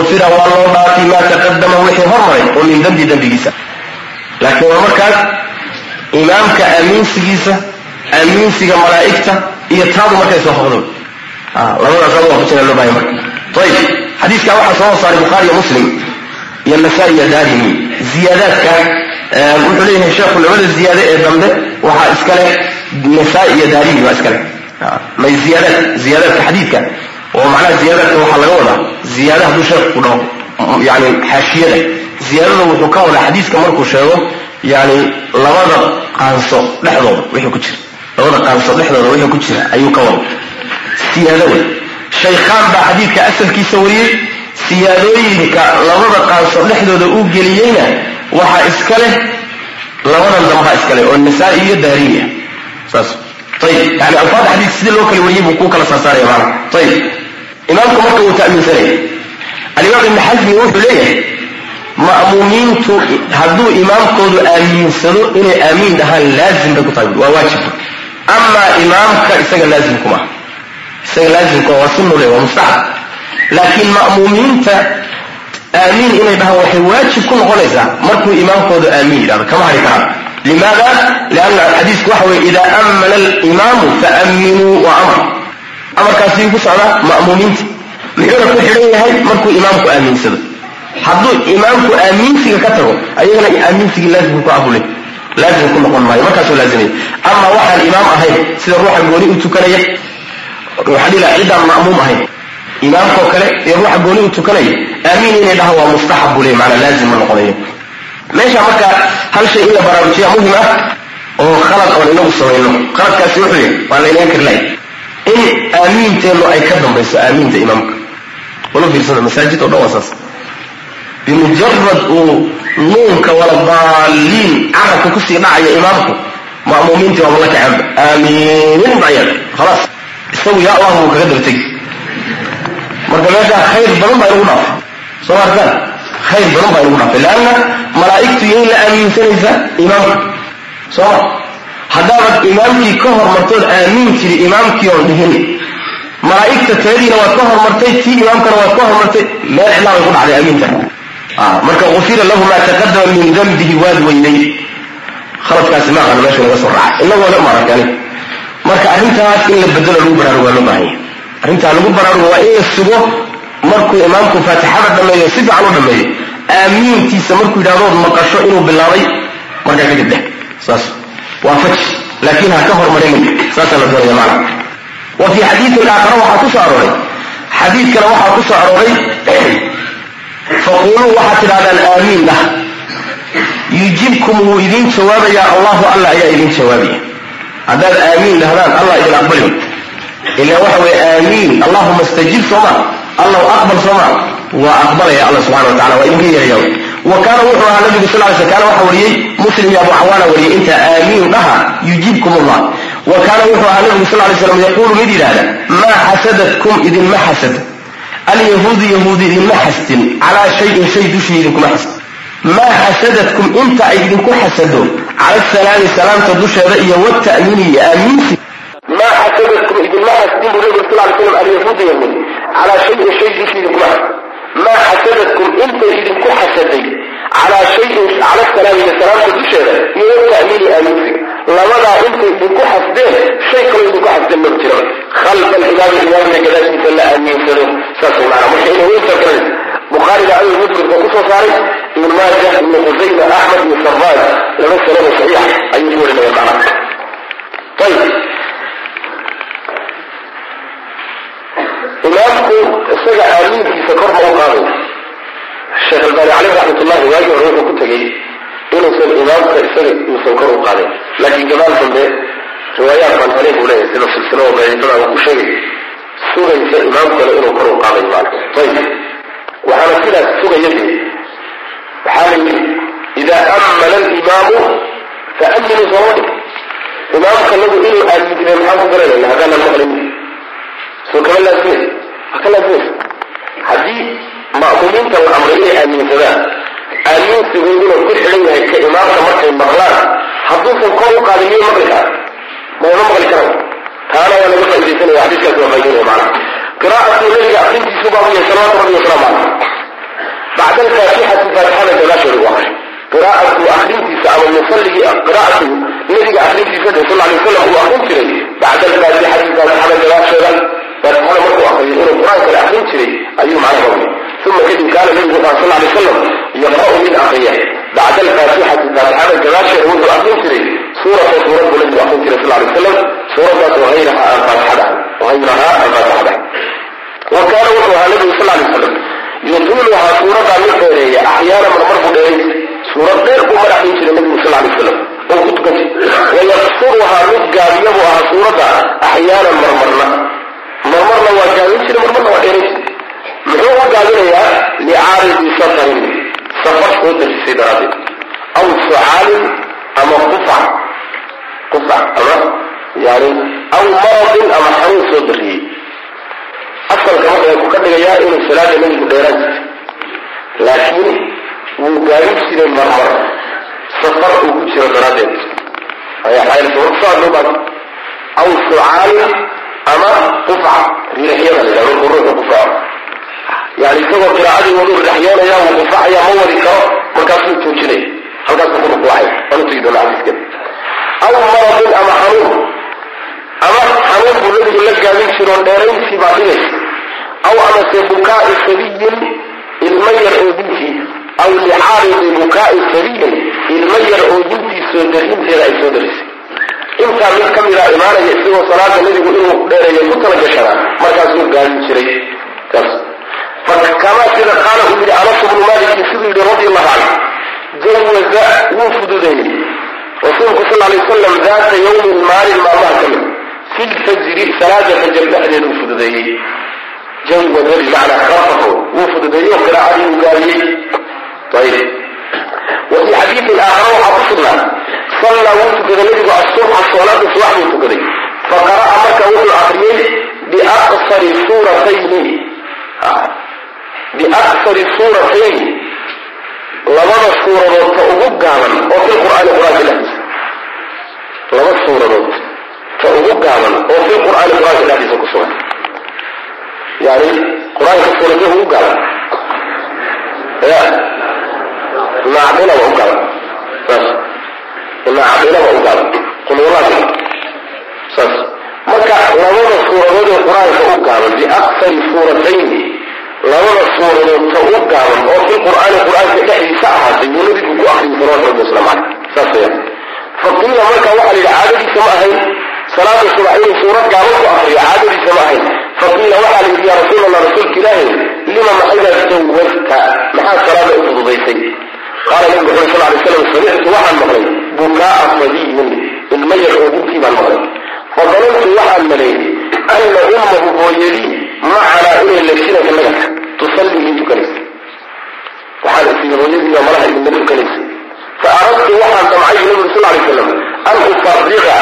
ufira waa loo dhaafi maa taqadama wixii hormaray oo min dembi dembigiisa laakiin waa markaas imaamka aaminsigiisa aaminsiga malaa'igta iyo taadu markay soo hoqdo labadaas aa waafajina loo bahay marka ayib xadiiskaa waxaa soo saaray bukhaari iyo muslim iyo nasaa-i iyo daarimi ziyaadaadka wuxuu leeyahay sheekhu labada ziyaade ee dambe waxaa iskale nasaa-i iyo daarimi baa iskale may ziyaadaad xadiidka. Oo macnaha ziyaadaadka waxaa laga wadaa ziyaada hadduu wuxuu ka wadaa xadiiska markuu sheego yani labada qaanso dhexdooda ku jira. Baa xadiidka asalkiisa wariyey. Siyaadooyinka labada qaanso dhexdooda uu geliyeyna waxaa iska leh labadan dambaa iska leh oo nasaa-i iyo daarimiya. Saas ayib yani alfaada xadiis sidii loo kala wariyey buu kuu kala saarsaaraya maana ayib imaamku marka uu ta'miinsanaya alimaam ibni xasmi wuxuu leeyahay ma'muumiintu hadduu imaamkoodu aamiinsado inay aamiin dhahaan laazim bay ku tahay waa waajib amaa imaamka isaga laazim kuma isaga laazimkuma waa sunule waa mustaxab laakiin ma'muumiinta aamiin inay dhahaan waxay waajib ku noqonaysaa markuu imaamkoodu aamiin yidhahdo kama hari karaan limaada lianna xadiisku waxa weye idaa ammana alimaamu faaminuu waa amar amarkaasi ku socdaa ma'muumiinta muxuuna ku xidhan yahay markuu imaamku aamiinsado hadduu imaamku aamiinsiga ka tago ayagana aamiinsigii laazimka ku abulay laazim ku noqon maayo markaasuu laazimaya ama waxaan imaam ahayn sida ruuxa gooni u tukanaya waxaa dhila ciddaan ma'muum ahayn imaamkoo kale ee ruuxa gooni u tukanaya aamiin inay dhaha waa mustaxab buu leey maanaa laazim meesha marka hal shay in la baraarujiya muhiim ah oo khalad oon inagu samayno khaladkaasi wuxuu yahay waa laynaga karlay in aamiinteennu ay ka dambayso aamiinta imaamka. Wala fiirsada masaajid oo dhan waa saas. Bimujarad uu nuunka wala daaliin carabka ku sii dhacaya imaamku ma'muumiintii waaba la kacaanba aamiinin baya khalaas. Isagu yaa allah buu kaga dabategi marka meeshaa khayr badan baa inagu dhaafay soo arkaan khayr badan baa inagu dhaafay leanna malaa'igtu yay la aaminsanaysaa imaamka sooma haddaabaad imaamkii ka hormartood aamiin jiri imaamkii oon dhihin malaa'igta teediina waad ka hormartay tii imaamkana waad ka hormartay meel cidlaa bay ku dhacday aamiinta marka ufira lahu maa taqadama min dambihi waad weynay khaladkaasi ma aqano meesha laga soo raacay. Inagoona maaragtani marka arrintaas in la bedelo lagu baraarugo waa loo baahan yahay. Arrintaa lagu baraarugo waa in la sugo markuu imaamku faatixada dhameeyo si fiican u dhameeyo aamiintiisa markuu yidhahdood maqasho inuu bilaabay markaa kadib dheh saas. Waa faj laakiin ha ka hormarin. Saasaa la doonaya macna wa fii xadiidin aakhara waxaa ku arooray. Xadiid kale waxaa ku arooray [CLEARS THROAT] faquuluu waxaad tidhahdaan aamiin dhah yujibkum wuu idiin jawaabayaa allahu alla ayaa idiin jawaabaya. Haddaad aamiin dhahdaan allah idin aqbali ila waxa weye aamiin allahuma istajib sooma allahu aqbal sooma waa aqbalaya alla subxana wa waa idinka yeeraya wa kaana wuxuu ahaa nabigu sal ly sl kaana waxa wariyey muslim iyo abu cawaana wariyey inta aamiin dhaha yujibkum allah wa kaana wuxuu ahaa nabigu sal lay slam yaquulu mid yidhaahda maa xasadatkum idinma xasad alyahuudu yahuudi idinma xastin calaa shayin shay dushii idinkuma xastin maa xasadatkum inta ay idinku xasado cala salaami salaamta dusheeda iyo wata'miini iyo aamiinsi. Maa xasadatkum idinma xastin buu nabigu sal lay slam alyahuudu yahuud calaa shayin shay xastin maa xasadatkum intay idinku xasaday calaa shayin cala salaami iyo salaamta dusheeda iyo wata'miini aamiinsiga labadaa intay idinku xasdeen shay kaloo idinku xasdeen ma jiro khalfa alimaami imaamka gadaashiisa la aamiinsado saas maana ayuu muslimka ku soo saaray ibn maaja ibn qusayma axmed iyo sarraaj laba sanado saxiixa ayuu ku warinaya macna ayib imaamku isaga aamiinkiisa kor ma u qaaday. Sheekh albani caleyh raxmat ullahi waagii hore wuxuu ku tegey inuusan imaamka isaga uusan kor u qaadin laakiin gadaal dambe riwaayaat baan helay buu leeyahay sida silsilada daciifada uu ku sheegay. Sugaysa imaamkana inuu kor u qaaday maana ayib waxaana sidaas sugaya waxaa la yidhi idaa ammana alimaamu faaminuu sooma dhig imaamkanagu inuu aaminjire maxaan ku garanayna haddaanan maqlin soo kama laasimaysa waa ka la amray inay aaminsadaan aaminsigooduna ku xidhan yahay ka imaamka markay maqlaan hadduusan kor u qaadin maqli karaa mayma maqli karaan taana waa laga faaidaysanaya xadiiskaas waa faaidinaya macana qiraa'atu nabiga akrintiisu baabu yahay salawaatu rabbi wasalaamu caleyh bacda alfaatixati faatixada gadaasheedu waa qiraa'atu akrintiisa ama musalligii qiraa'atu nabiga akrintiisa sal alay wasalam uu akrin jiray bacda alfaatixati faatixada gadaasheeda faatixada markuu akriyo inuu qur'aan kale akrin jiray ayuu macnaha uma kadib kaana nabigu sal alay wasalam yaqra'u mid akriya bacda alfaatixati faatixada gadaasheeda wuxuu akrin jiray suurata suurad buu nabigu akrin jiray sal alay wasalam suuradaas oo hayraha aan faatixada hayrahaa aan wa kaana wuxuu ahaa nabigu sal alay wasalam yutiiluhaa suuradaa mid dheereeya axyaana marmar buu dheeray suurad dheer buu mar akrin jiray nabigu sal alay wasalam oo ku tukan mid gaabiya buu ahaa suuradda axyaanan marmarna marmarna waa gaabin jiray marmarna waa dheeray. Jiray muxuu u gaabinayaa licaaridi safarin. Safar soo darisay daraaddeed aw sucaalin ama qufac. Qufac ama yani aw maradin ama xanuun soo dariyey asalka marka wuxuu ka dhigayaa inuu salaada nabigu dheeraan jirtay laakiin wuu gaabin jiray marmar. Safar uu ku jiro daraaddeed. Ayaa aw sucaalin ama qufac riixyada la yidhahdo ruuxu qufaco yani isagoo qiraacadii wadu ridaxyoonaya wuu qufacaya ma wadi karo markaasuu joojinaya halkaasuu ku rukuucay waanu tegi doona xadiiskan aw maradin ama xanuun. Ama xanuun buu nabigu la gaabin jiro dheerayntii baa dhigaysa aw amase bukaai sabiyin ilmo yar oo dinkii aw licaaridi bukaai sabiyin ilmo yar oo dinkii soo darinteeda ay soo darisay intaa mid ka mida ah imaanaya isagoo salaada nabigu inuu dheereeya ku tala gashadaa markaasuu gaadin jiray. Kamaa sida qaala uu yidhi anas bnu malikin siduu yidhi radi allahu canhu jawaza wuu fududeeyey. Rasuulku sal lay wasalam daata yawmin maalin maalmaha ka mid ah. fi salaada fajr dhexdeed wuu fududeeyey. Jawaza bimacnaa rafahu wuu fududeeyey oo qiraacadii uu gaadiyey ayb wa fii xadiidin aakhara waxaa ku sugnaa sallaa wuu tukaday nabigu asubxa salaada subax buu tukaday fa marka wuxuu akriyey biaksari suuratayni biaksari suuratayni labada suuradood ugu gaaban oo fi qur'aani qur'aanka dhexdiisa laba suuradood ta ugu gaaban oo fi qur'aani qur'aanka dhexdiisa ku sugan yani qur'aanka suuradee ugu gaaban ya. Naacdilaba u gaaban marka labada suuradood ee qur'aanka u gaaban biaksari suuratayn labada suuradood u gaaban oo fi qur'aani qur'aanka dhexdiisa ahaatay buu nabigu ku akriyay salawatu rabbi wasalam caleyh saas weya faqiila marka waxaa la yidhi caadadiisa ma ahayn. Salaada subax inuu suurad gaaban ku akriyo caadadiisa ma ahayn. Faqiila waxaa la yidhi yaa rasuul allah rasuulka ilaahi lima maxaydaa jawasta maxaa salaada u fududaysay qaala nabigu wuxu sal lay slam samictu waxaan maqlay bukaaa sabiyin ilma yar oo bunkii baan maqlay fadanantu waxaan maleeyey ana ummahu hooyadii macanaa inay lagsinaysa naga tusallii ii tukanaysa waxaan isii hooyadiiba malaha idinla tukanaysa fa aradtu waxaan damcay nabigu sal lay slam an ufariqa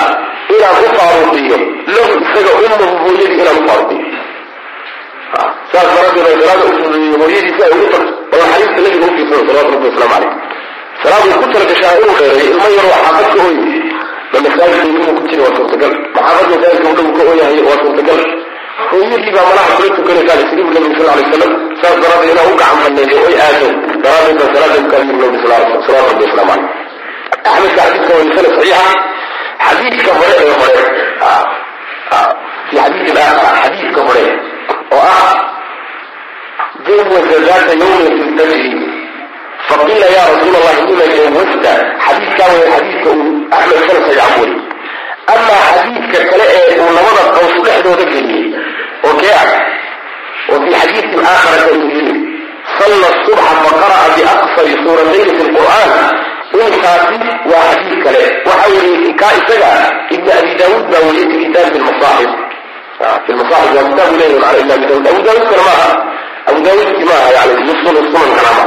inaan u faaruqiyo lahu isaga ummahu hooyadii inaan u faaruqiyo saas daraaddeed ay salaada u fududeeyey hooyadiisi ay ugu tagto bal xariista nabiga u fiirsada salawatu rabbi wasalaamu caleyh salaadu ku talagashaa inuu dheereeyo ilmo yar waa xaafad ka ooyay. Ma masaajidka inuu ku jira waa suurtagal. Maxaafad masaajidka u dhow ka ooyahay waa suurtagal? Hooyadii baa malaha kula tukanaysaa lisribu nabiga sal alay wasalam saas daraaddeed inaa u gacan baneeyo oy aado daraaddeed baa salaada ukaadiyu nabi salawatu rabbi wasalaamu caleyh axmedka xadiidka waa sanad saxiixa. Xadiidka hore ee hore fi xadiidin aakhar xadiidka hore oo ah jawaza daata yawmin fi lfajri faqiila ya rasuul allahi lima jawasta xadiidkaa way xadiidka uu axmed sana sajac wey amaa xadiidka kale ee uu labada qaws dhexdooda geliyey oo kee ah oo fi xadiidin aakhara ka uu yiri salla subxa faqara'a biaqsari suuratayni fi lqur'aan intaasi waa xadiid kale waxa weriye kaa isaga ibn abi daawuud baa weriyey fi kitaabi lmasaaxib في المصاحف وكتاب إليه على إلا أبو داود أبو داود كان abu daawud maaha yani muslim sunan kalama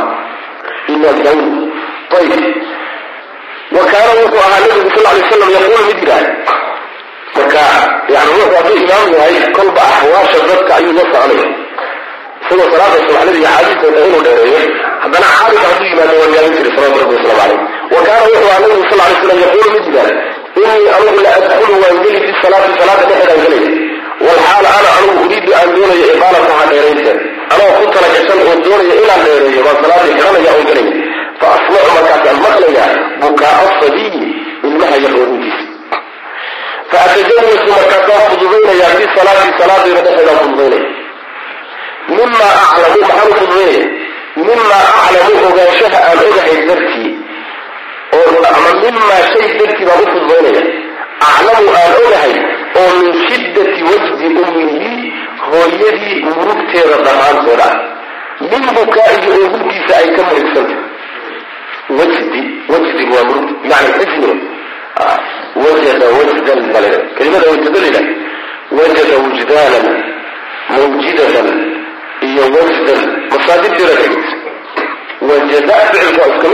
ina daawud ayib wa kaana wuxuu ahaa nabigu sal alay wasalam yaquulu mid yidhaah marka yani wuxuu hadduu imaam yahay kolba ahwaasha dadka ayuu la soconaya isagoo salaada subaxnada iyo xaadiista wada inuu dheereeyo haddana xaalid hadduu yimaado waan gaarin jiray salawatu rabbi wasalaamu calayh wa kaana wuxuu ahaa nabigu sal alay wasalam yaquulu mid yidhaah inii anugu la adkulu waan geli fi salaati salaada dhexeed aan gelaya walxaal ana anugu uriidu aan doonayo iqaalataha dheeraynteed anoo ku talagashan oo doonaya inaan dheereeyo baan salaadii xidhanaya oo gelaya fa asmacu markaasaan maqlaya bukaaa sabiyi ilmaha yar oorintiisa fa atajawasu markaasaan fududaynaya fi salaati salaadayda dhexeedaan fududaynaya mima aclamu maxaan fududaynaya mima aclamu ogaanshaha aan ogahay dartii. Oo ama mimaa shay dartii baan u fududaynaya aclamu aan ogahay oo min shiddati wajdi ummihi hooyadii murugteeda dhammaanteeda ah. Min bukaa'ihi oohintiisa ay ka murugsantahy wajdi wajdigu waa murugta bimacna xisniga wajada wajdan bal kelimada wajadalida wajada wujdaanan mawjidatan iyo wajdan masaadirteeda tegeysa wajada ficilka iska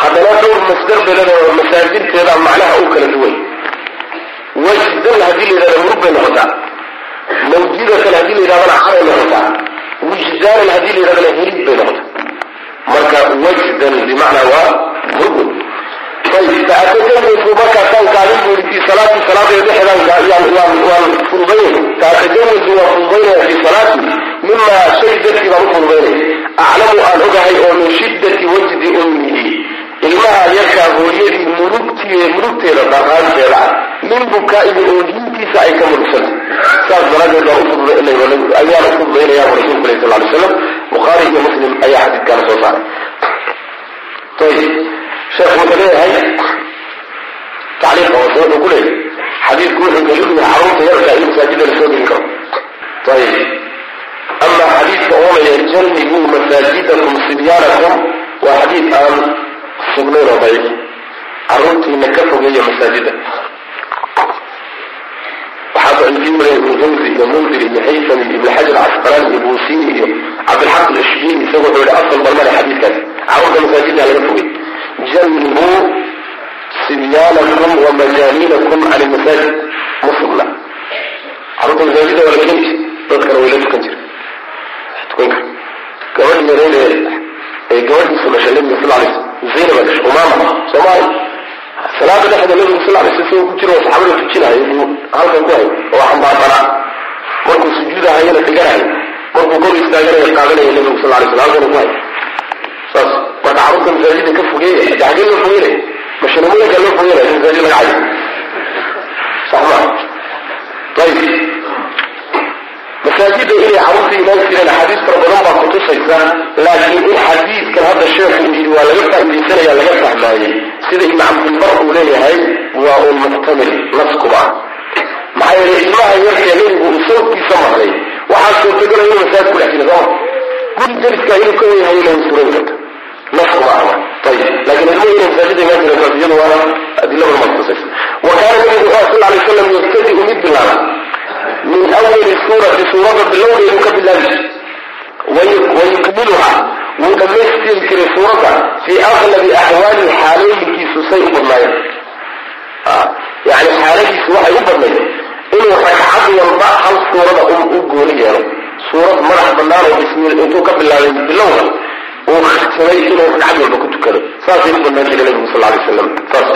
haddana dhowr masdar belada masaajirteeda macnaha u kala duwan wajdan haddii la yidhahda murug bay noqotaa. Mawjidatan haddii la yidhahdana caray noqotaa. Wujdaanan haddii la yidhahdana helid bay noqotaa. Marka wajdan bimacnaa waa murug markaasaan kaadin buuri fi salaati salaadeeda dhexdaan waan fududaynay faatajawasu waan fududaynaya fi salaati. Mima shay dartii baan u fududaynay. Aclamu aan ogahay oo min shiddati wajdi ummihi ilmaha yarkaa hooyadii murugti murugteeda daraanteeda ah min bukaa'ihi oohintiisa ay ka murugsanta saas daraadeed ayaan u fududaynaya bu rasulku alah sal ly slam bukhaari iyo muslim ayaa xadiidkaana soo saaray. Ayib sheekhu wuxuu leeyahay tacliiqa hoose wuxuu ku leeyahay xadiidku wuxuu daliil yahay carruurta yarkaa in masaajida la soo gelin karo. Ayib ama xadiidka oonaya jannibuu masaajidakum sibyaanakum waa xadiid aan sugnayn oo daciif carruurtiina ka fogeeya masaajida. Waxaa daciifin waliya ibnu jawzi iyo mundir iyo haytham iyo ibn xajar casqalaani iyo buusini iyo cabdilxaq alashbiin isagu wuxuu yihi asal balmale xadiidkaas. Carruurta masaajida laga fogey jannibuu sibyaanakum wa majaaniinakum can ilmasaajid muslimna carruurta masaajida waa la keeni dadkana way la tukan jira tukanka. Gabadhi yareed ee gabadhiisu dhashay nabiga sal lay zaynaba dhashay umaama soomaali. Salaada dhexda nabigu sal lay sl ku jiro saxaabada tujinahay buu halkan ku hay oo xambaarsanaa markuu sujuudahayana dhiganahay markuu kor istaaganayo qaadanaya nabigu sal lay sl halkan ku hay saas marka carruurta masaajida ka fogeeya hada xagee loo fogeynaya mashanamooyinka loo fogeynaya masaajid laga cayo sax ayib masaajida inay carruurta imaan jireen axaadiis fara badan baa kutusaysa laakiin in xadiidkan hadda sheekhu uu yidhi waa laga faa'iidaysanaya laga fahmaayey sida ibn cabdilbar uu leeyahay waa un muxtamil naskuba ah maxaa yeelay ilmaha yarkee nabigu uu sawdkiisa maqlay waxaa suurtagalaya inuu masaajid ku dhex jira guri dariska inuu ka weyahay inay suran karta ah mid bilaaba min awali suurati suuradda bilowdeedu ka bilaabi wayukmiluha wuu dhammaystiri jiray suuradda fii aqlabi axwaali xaalooyinkiisu say u badnaayeen yani xaaladiisu waxay u badnayd inuu ragcad walba hal suurada u gooni yeelo suurad madax bannaan oo bismi intuu ka bilaabay bilowda uu khirsamay inuu ragcad walba ku tukado saasay u badnaan jiray nabigu sal lay slam saas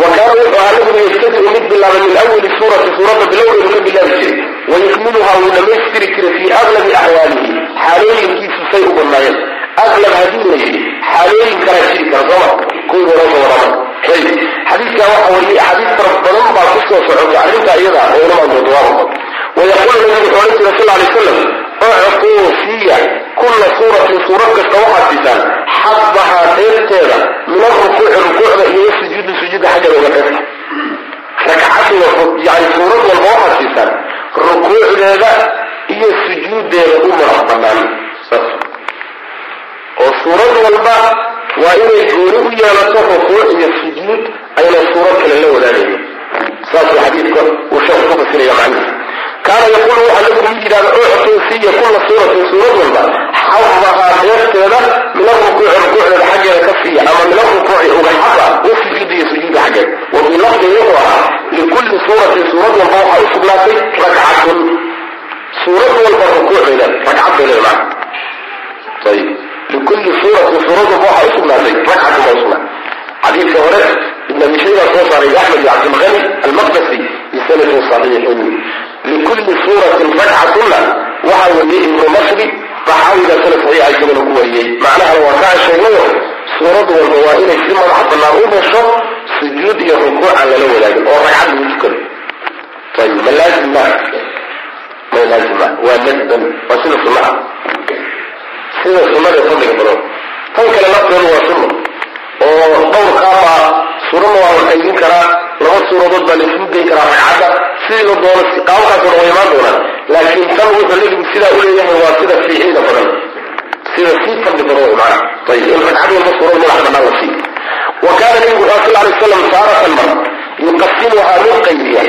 wa kaana wuxuu ahaa nabigu yabtadiu mid bilaabay min awali suurati suuradda bilowdeedu ka bilaabi jiray wayukmiluha wuu dhammaystiri jiray fii aqlabi axwaalihi xaalooyinkiisu say u badnaayeen aqlab haddii la yidhi xaalooyin kalaa jiri kara sooma kuwii hore soo wadama ayib xadiidkaa waxa wariyay axaadiis fara badan baa ku soo socota arrinta iyada kulla suuratin suurad kasta waxaad siisaan xadbahaa dheerteeda min alrukuuci rukuucda iyo sujuudi sujuudda xaggeeda uga ragcadda yani suurad walba waxaad siisaan rukuucdeeda iyo sujuuddeeda u madax bannaan saas oo suurad walba waa inay gooni u yeelato rukuuc iyo sujuud ayna suurad kale la wadaagayo saasuu xadiidka uu sheekhu ku fasiraya macnihiisa kaana yaquulu waxaa lagu dhihi jiraan uctin siiya kulla suuratin suurad walba xabbahaa deerteeda min arukuuci rukuucdeeda xaggeeda ka siiya ama min arukuuci ugay haba wasujuudiya sujuuda xaggeed wabii lafdin wuxuu ahaa likulli suuratin suurad walba waxaa u sugnaatay ragcatun. Suurad walba rukuucdeeda ragcad bay leedahay ayib likulli suuratin suurad walba waxaa usugnaatay ragcatun baa usugnaatay xadiidka hore ibn abi shayba soo saaray axmed ibn cabdilghani almaqdasi bisanadin saxiixin likulli suuratin ragcatunna waxaa wariyey ibnu masri raxaawiga sanad saxiixa isaguna ku wariyey. Macnahana waa kaa sheegayo suurad walba waa inay si madax bannaan u hesho sujuud iyo rukuuc lala wadaagin oo ragcad lagu tukado. Ayib ma laazim maa ma laazim maa waa nadban waa sida sunnaha sida sunnada fadliga badan tan kale lafteedu waa sunno oo dhowrkaabaa suuradna waa la qaybin karaa laba suuradood baa laisugu geyn karaa ragcadda. Sidii la doono qaabkaasoo waa imaan doonaan laakiin tan wuxuu nebigu sidaa u waa sida fiicida badan sida sii fadli badan way ayib in ragcad walba suurad madax bannaan la siiyo wa kaana nebigu sal lla alay wasalam taaratan mar yuqasimuhaa mid qaybiya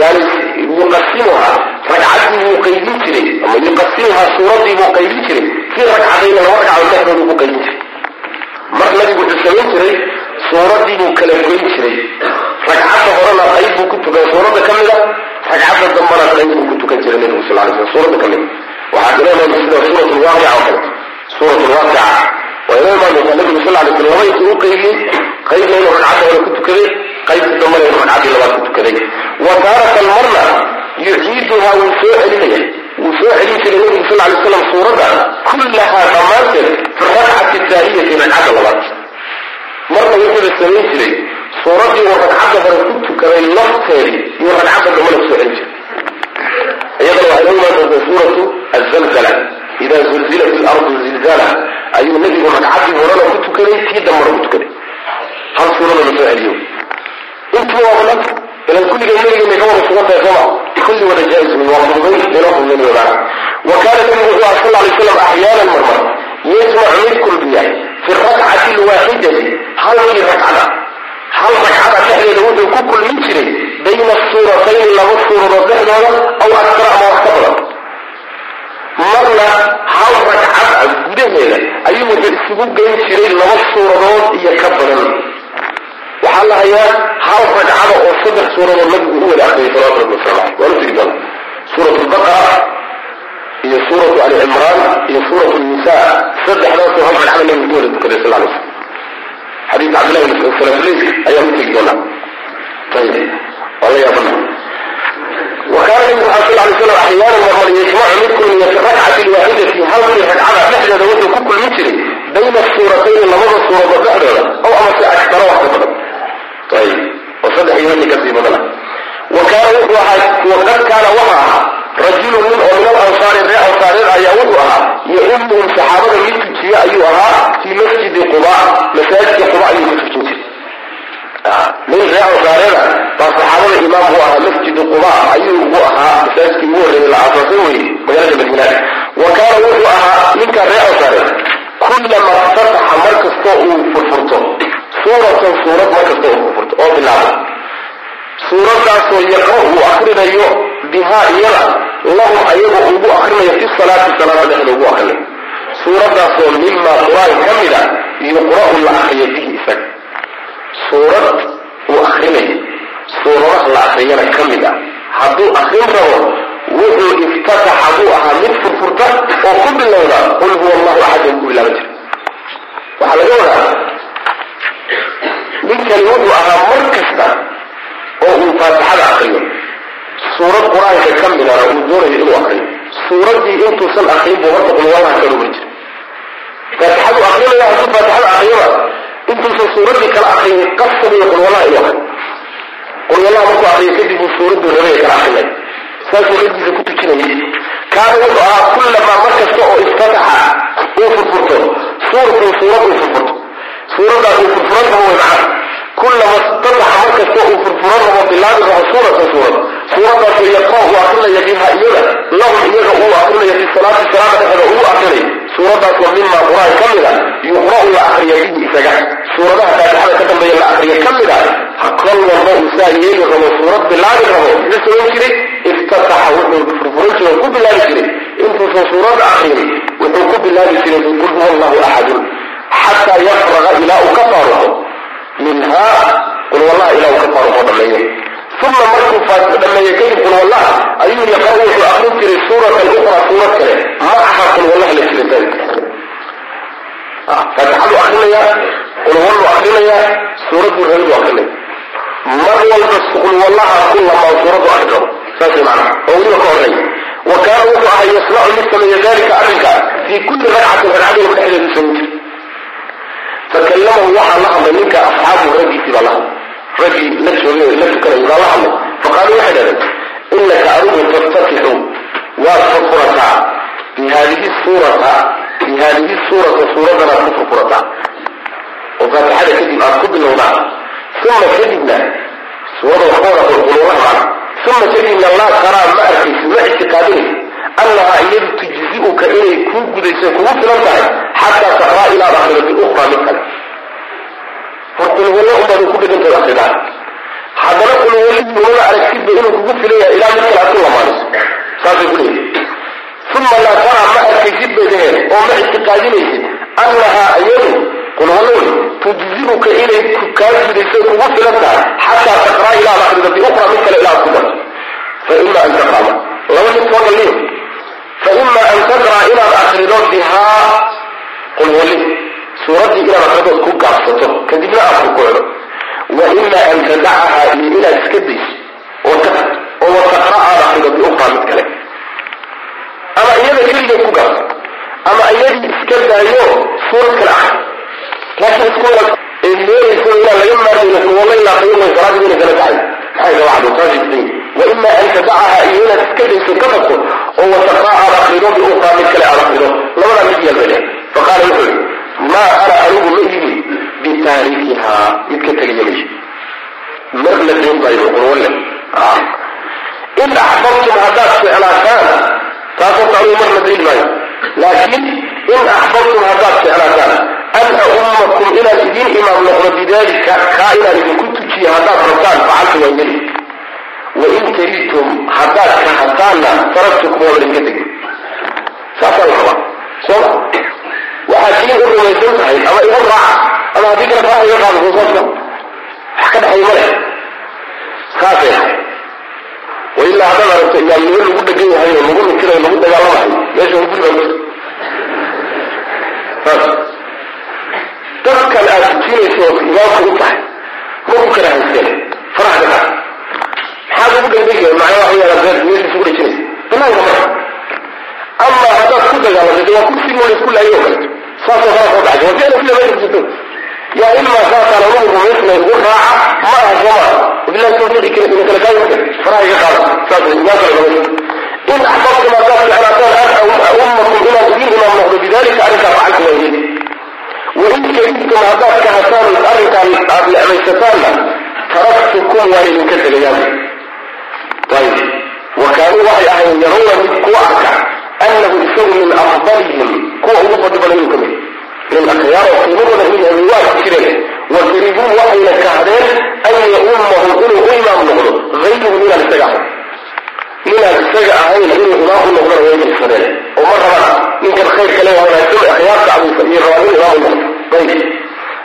yani yuqasimuhaa ragcaddii buu qaybin jiray ama yuqasimuhaa suuraddii buu qaybin jiray. Fii ragcadayna laba ragcadood dhexdoodu buu qaybin jiray. Mar nabigu wuxuu samayn jiray suuraddii buu kala goyn jiray. Ragcadda horena qayb buu ku tukan suuradda ka mida ragcadda dambana qayb buu ku tukan jiray nebigu sal lay slam suuradda ka mida waxaa inoo sida suurat lwaaqica oo kaleto suurat lwaaqica waa inoo imaan doontaa nebigu sal lay slam laba intuu u qaybiyey qaybna inuu ragcadda hore ku tukaday qaybta dambana inuu ragcaddii labaad ku tukaday. Wa taaratan marna yuciiduhaa wuu soo celinaya wuu soo celin jiray nebigu sal lay slam suuradda kullahaa dhammaanteed fi rakcati taahiyati ragcadda labaad marna wuxuuba samayn jiray suuraddii uu ragcadda hore ku tukaday lafteedii iyo ragcadda dambana ku soo celin jiray. Iyadana waxay doontaa suuratu azalzala idaa zulzilat ilardu zilzala ayuu nebigu ragcaddii horena ku tukaday tii dambana ku tukaday hal suurada la soo celiyo. Intuba waa ilan kulligeed nebigeena ka wada sugan tahay kulli wada jaa-is wey waa fududayn inoo fududayn wey macana wa kaana nebigu wuxuu aha sal alay slam axyaanan marmar yajmacu mid kulbiya fi rakcati lwaaxidati halkii ragcada hal ragcada dhexdeeda wuxuu ku kulmin jiray bayna suuratayni laba suuradood dhexdooda aw aktara ama wax ka badan marna hal ragcad gudaheeda ayuu wuxuu isugu geyn jiray laba suuradood iyo ka badan waxaa la hayaa hal ragcada oo saddex suuradood nabigu u wada akriyay salawatu rabbi wasalam aleyh waanu tegi doona suurat iyo suuratu ali cimraan iyo suurat nisa saddexdaasoo hal ragcada nabigu ku wada tukaday sal lay slam xadiis cabdillahi bin mascuud salafleys ayaan u tegi doonaa ayib waa la yaabana wa nabigu waxaa sal lay slam axyaanan marmar yajmacu mid kulmiya fi rakcati lwaaxidati halkii ragcada dhexdeeda wuxuu ku kulmin jiray bayna suuratayni labada suuradood dhexdooda aw amase aktara wax ka badan. Ayib oo saddex iyo wixii ka sii badana wa wuxuu ahaa waqad kaana waxa ahaa rajulu nin oo min alansaari ree ansaareed ayaa wuxuu ahaa yaumuhum saxaabada mid tujiye ayuu ahaa fii masjidi quba masaajidka quba ayuu ku jiray nin ree ansaareeda baa saxaabada imaam buu ahaa masjidi quba ayuu ugu ahaa masaajidkii ugu horreeyay la aasaasay weye magaalada madiina wa kaana wuxuu ahaa ninka ree ansaareed kullama ftataxa mar kastoo uu furfurto suuratan suurad mar kastoo uu furfurto oo bilaabo suuradaasoo yaqra uu akrinayo bihaa iyada lahum ayaga ugu akrinayo fi salaati salaada dhexda ugu akrinayo suuradaasoo mima qur'aan ka mida yuqra'u la akriyo bihi isaga. Suurad uu akrinayo suuradaha la akriyana ka mid ah. Hadduu akrin rabo wuxuu iftataxa buu ahaa mid furfurta oo ku bilowda qul huwa allahu axad ku bilaaban jira waxaa laga wadaa ninkani wuxuu ahaa mar kasta oo uu faatixada akriyo suurad qur'aanka ka midana uu doonayo inuu akriyo suuraddii intuusan akrin buu horta qulwallaha ka ruman jira faatixadu akrinaya hadduu faatixada akriyaba intuusan suuraddii kala akriyin qasabiyo qulwallaha inuu akriyo qulwallaha markuu akriyo kadib uu suuradduu rabaya kala akrinaya saasuu raggiisa ku tujinayay kaana wuxuu ahaa kullamaa mar kasta oo iftataxa uu furfurto suuratun suurad uu furfurto suuraddaas uu furfuran rabo way macana kullama istataxa mar kasta uu furfuran rabo bilaabi rabo suuratan suurad suuraddaasoo yaqra uu biha iyada lahum iyaga. Uu akrinaya fi salaada dhexda uu akrinayo suuraddaasoo mima qur'aan ka a yuqra'u la akriya bihi isaga. Suuradaha faatixada ka dambeeya la akriya ka mid a kol walba uu saa yeeli rabo suurad bilaabi rabo. Muxuu samayn jiray iftataxa wuxuu furfuran jiray ku bilaabi jiray. Intuusan suurad akrin wuxuu ku bilaabi jiray biqul huwa allahu axadun xataa yafraga ilaa uu ka faaruqo. Minhaa qul wallaha ilaa uu ka faaruqo dhameeyo uma markuu dhameeye kadib qulwallaha ayuu yaqra wuxuu akrin jiray suuratan ukhra suurad kale macaha qulwallaha la jiritaanka faatixadu akrinayaa qulwallu akrinayaa suuraddu rabadu akrinaya mar walba qulwallaha ku lamaa suuraddu akrino saasay oo weliba ka horreeya wa kaana wuxuu ahaa yasnacu mid sameeya dalika arrinka fii kulli ragcatin ragcad dhexdeedu samayn jira fakallamahu waxaa la hadlay ninka asxaabu raggiisii baa la hadlay raggii la joogay la tukanayay baa la hadlay faqaaluu waxay dhahdeen inaka adigu taftatixu waad furfurataa bi haadihi suurata bi haadihi suurata suuradanaad ku furfurataa oo faatixada kadib aad ku bilowdaa uma kadibna suurada waxka wada qulquluuraha uma kadibna laa taraa ma arkaysi ma ictiqaadinaysa annahaa iyadu tujzi'uka inay kuu gudayso kugu filan tahay xataa taqraa ilaad akhrido biukhra mid kale hor qulwallo unbaad ku dhegantay akridaan haddana qulwallihii umama aragtidba inuu kugu filan yahay ilaa mid kale aad ku lamaaniso saasay ku leeyihi uma laa taraa ma arkaysid bay dhaheen oo ma ictiqaadinaysid annahaa iyadu qulwallowey tujzi'uka inay kaa gudayso kugu filan tahay xataa taqraa ilaad akhrido biukhra mid kale ilaad ku darto fa ima an taqraama laba mid soo galliyo faima an taqra inaad akrido bihaa qulwalli suuraddii inaad akridood ku gaabsato kadibna aad rukuucdo wa ima an tadacaha iyo inaad iska dayso oo wataqra aad akrido biukhraa mid kale. Ama iyada keligeed ku gaabsato ama iyadii iska daayo suurad kale akri laakiin isku wada ee meeraysa inaan laga maarmayno qiimo salaadii ina kala tahay maxay gabacdu taasi diin waima an tadacaha iyo inaad iska dayso ka tagto oo wataqra aad akrido biukhraa mid kale aad akrido labadaa mid yeel bay dhehen faqaala wuxuu yihi maa ana anigu ma ihi bitaarikihaa mid ka tegaya meesha mar la doon maayo qurwalle in axbabtum haddaad jeclaataan taas horta anigu mar la maayo laakiin in axbabtum haddaad jeclaataan an aummakum inaan idiin imaam noqdo bidalika kaa inaan idinku tujiyo haddaad rabtaan facaltu waan yeli wain karidtum haddaad kahataanna taraktukum waa idinka tegin saasaan rabaa sooma waxaad diin u rumaysan tahay ama igu raaca ama haddii kale faraha iga qaado soosaska wax ka dhexay ma leh. Saasay. Ahay wailaa haddaad aragto imaamnimo lagu dhegan yahay oo lagu nikirayo lagu dagaalamahay meesha guriga ma saas. Dadkan aad tujinayso imaamka u tahay ma ku kala haysteen faraha ka maxaad ugu dhegdegaya macnaa waxa yaalla meesha isugu dhejinaysa. Banaanka marka ama haddaad ku dagaalamtay waa kursigii wala isku laayay oo kaleto saasoo kala waa idinka tegayaan ayib wa kaanuu waxay ahayn yarawna mid kuwa arka annahu isagu min afdalihim kuwa ugu fadli badan inuu ka mid min akhyaar oo qiimo badan yahay waa ku jireen wa karihuu waxayna kahdeen an yaummahum inuu u imaam noqdo hayruhu ninaan isaga ahayn ninaan isaga ahayn inuu imaam u noqdona way jirsadeen oo ma rabaan ninkan khayr kale wanaagsan akhyaarta abuusa iyo rabaa in imaam u noqdo ayib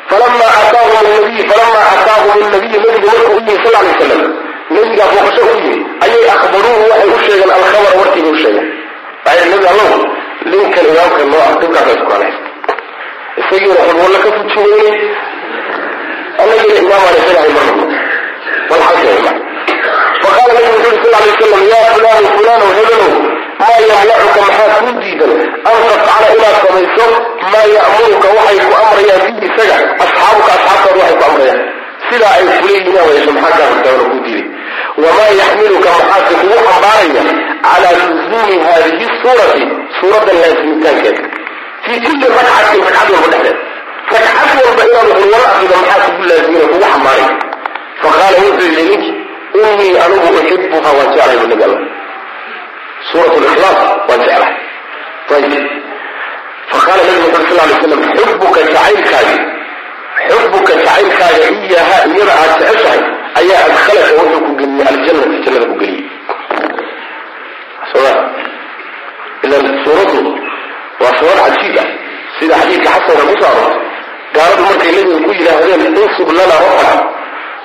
falama aataahum nabiy falama aataahum nabiyu nabigu markuu u yimi sal alay wasalam nabigaa booqasho u yimi ayay akhbaruuhu waxay u sheegeen alkhabar warkiiba u sheegeen nabi allow ninkan imaamka maa yamnacuka maxaa kuu diidan? An inaad samayso maa ya'muruka waxay ku amrayaan bihi isaga asxaabuka kuu diiday wamaa yaxmiluka maxaase kugu xambaaraya calaa luzuumi haadihi suurati suuradda laasimitaankeeda fii kulli ragcatin ragcad walba dhexdeed ragcad walba inaad hulwalo akrido maxaa kugu laazimina kugu xambaaraya faqaala wuxuu yidhi ninki innii anigu uxibuha waan jeclahay bu nabi alla suurat likhlaas waan jeclahay ayib faqaala nabigu wuxu sal lay slam xubuka jacaylkaagi xubuka jacaylkaaga iyaha iyada aad jeceshahay ayaa adkhalaka wuxuu ku geliyey aljannata jannada ku geliyey soma ilan suuraddu waa suurad cajiib ah. Sida xadiidka xasanka ku aroortay gaaladu markay nabiga ku yidhaahdeen insub lana rabbaka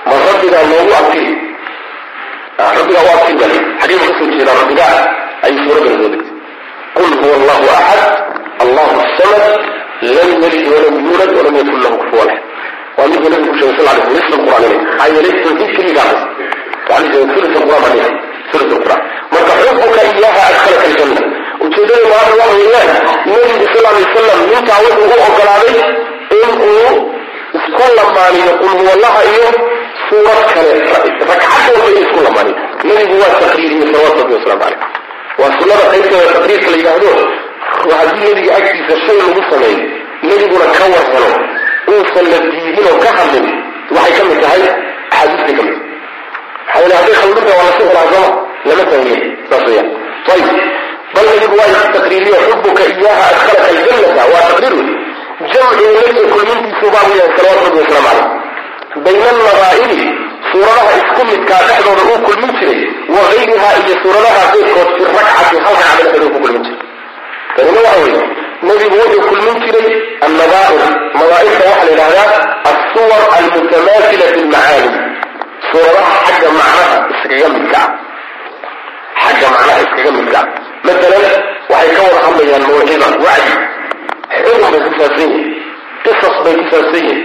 ma rabbigaa noogu abtiri rabbigaa waa kin bale xagee ka soo jeedaa rabbigaa ayay suuraddan soo degtay. Qul huwa allahu axad allahu samad lam yalid walam yuulad walam yakun lahu kufuwan axad waa midka nabigu ku sheegay sal alay slam nisf alqur'aan inay maxaa yeelay tawxiid keligaa waxaa la jeeda sulus alqur'aan baa dhihay sulus alqur'aan marka xubuka iyaha adkhalaka aljanna ujeedada maanta waxa weeyaan nabigu sal alay wasalam ninkaa wuxuu u ogolaaday in uu isku lamaaniyo qul huwallaha iyo suurad kale ragcad walba in isku lamaaniyo. Nabigu waa nebiguna ka war helo uusan la diidin oo ka hadlin waxay ka mid tahay axaadiistay ka mid. Maxaa yeele hadday khaldinta waa helaa sooma lama fahmiye saas weyaan ayib bal nabigu waa taqriiriyo xubuka iyaha adkhalaka aljannata waa taqriir wey jamcu nabiga kulmintiisu baabu yahay salawatu rabbi wasalaamu caleyh bayna alnadaa'iri suuradaha isku midkaa dhexdooda uu kulmin jiray wa gayriha iyo suuradaha qayrkood fi rakcati hal ragcada dhexdooda ku kulmin jiray. Tanina waxa weeye nebigu wuxuu kulmin jiray annadaa'ir nadaa'irta waxaa la yidhahdaa alsuwar almutamaasila fi lmacaani suuradaha xagga macnaha iskaga midka ah. Xagga macnaha iskaga midka ah. Masalan waxay ka wada hadlayaan mawcida wacdi xukun bay ku saabsan yihiin qisas bay ku saabsan yihiin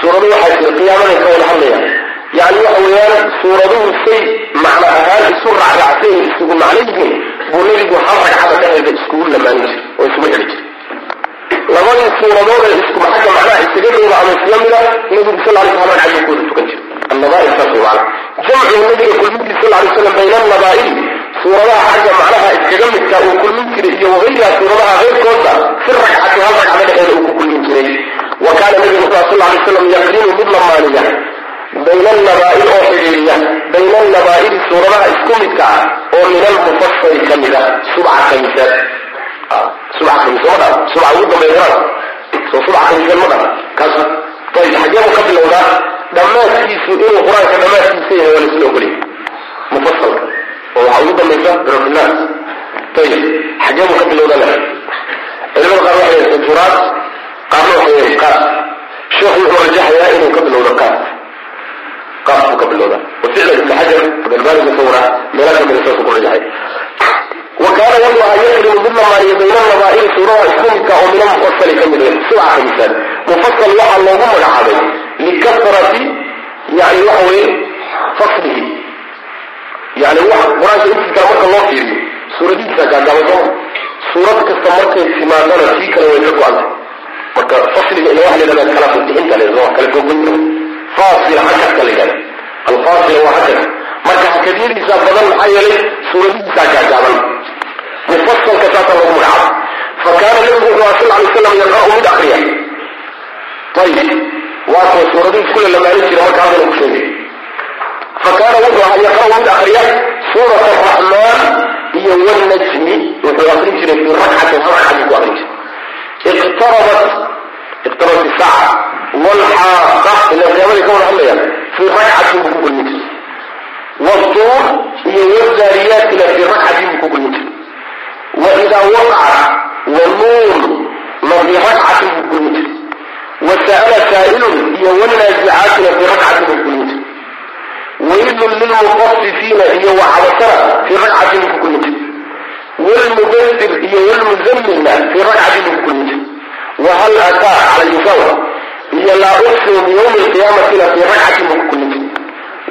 suuradu waxaa jira qiyaamaday ka wada hadlayaan. Yani waxa weeyaan suuraduhu say macno ahaan isu raacraacsan isugu macno yihiin. Buu nebigu hal ragcada dhexeeda iskugu lamaanin jiray oo isugu xidhi jiray labadii suuradood ee isku xagga macnaha isaga dhowda ama nebigu sal alay slam buu kuwada tukan wey macna jamcu nabiga kulmintii sal alay slam bayna annadaa'iri suuradaha xagga macnaha iskaga midka uu kulmin jiray iyo wagayriha suuradaha keyrkoodna fi ragcati hal ragcada dhexeeda uu ku kulmin jiray wa kaana nabigu wuxuu sal alay slam yaqrinu mid lamaaniya bayna alnabaa'ir oo xidhiiriya bayna alnabaa'iri suuradaha isku midka ah oo min almufasali ka mida subca kamisaad subca kamiisa ma dhan subca ugu dambeeya garaan soo subca kamiisad ma dhan kaas ayib xagee buu ka bilowdaa dhammaadkiisu inuu qur'aanka dhammaadkiisa yahay waa laisla ogolyahay mufasalka oo waxaa ugu dambaysa birabinaas ayib xagee buu ka bilowdaa le culimada qaar waxay yahay sajuraat qaarna waxay yahay qaas sheekhu wuxuu rajaxayaa inuu ka bilowdo qaas qaas buu ka bilowdaa waficla ibn xajar galbaaniga sawra meelaha kamida saasuu ku rajaxay wa kaana wallaha yakrimu mid lamaaniyo bayna alnabaa'iri suuradaha isku midka oo min almufasali ka mid wey subca ka misaan mufasal waxaa loogu magacaabay likasrati yani waxa weye faslihi yani wax qur'aanka intiis kale marka loo fiiriyo suuradihiisa gaagaaban sooma suurad kasta markay timaadana tii kale way ka go-antay marka fasliga ila waxa la yidhahda kala la yidhahda kala gogoynta faasila hakadka la yidhahda alfaasila waa hakad marka hakadyadiisa badan maxaa yeelay suuradihiisa gaagaaban mufasalka saasaa lagu magacaaba fa nabigu wuxuu sal alay slam yaqra'u mid akriya ayib waa kuwa suuradihiis kule lamaanin jira marka haddana ku sheegay. Wuxuu ahaa yaqra'u mid akriya suurat araxmaan iyo wannajmi. Wuxuu akrin jiray fii rakcatin hal ragcad buu ku akrin jiray. Iqtarabat iqtarabat isaaca walxaaqa ila qiyaamadii ka wada hadlayaan fii rakcatin buu ku kulmin jiray watuur iyo wadaariyaatina fii rakcatin buu ku kulmin jiray waidaa waqaca wanuun kulmin jiray wasa'ala saa'ilun iyo ku kulmin jiray waylun lilmuqafifiina iyo wacabasana fii kulmin jiray wlmudassir iyo wlmuzammilna fii kulmin jiray wahal ataa cala yusawa iyo laa uqsimu biyawmi alqiyaamatina fii kulmin jiray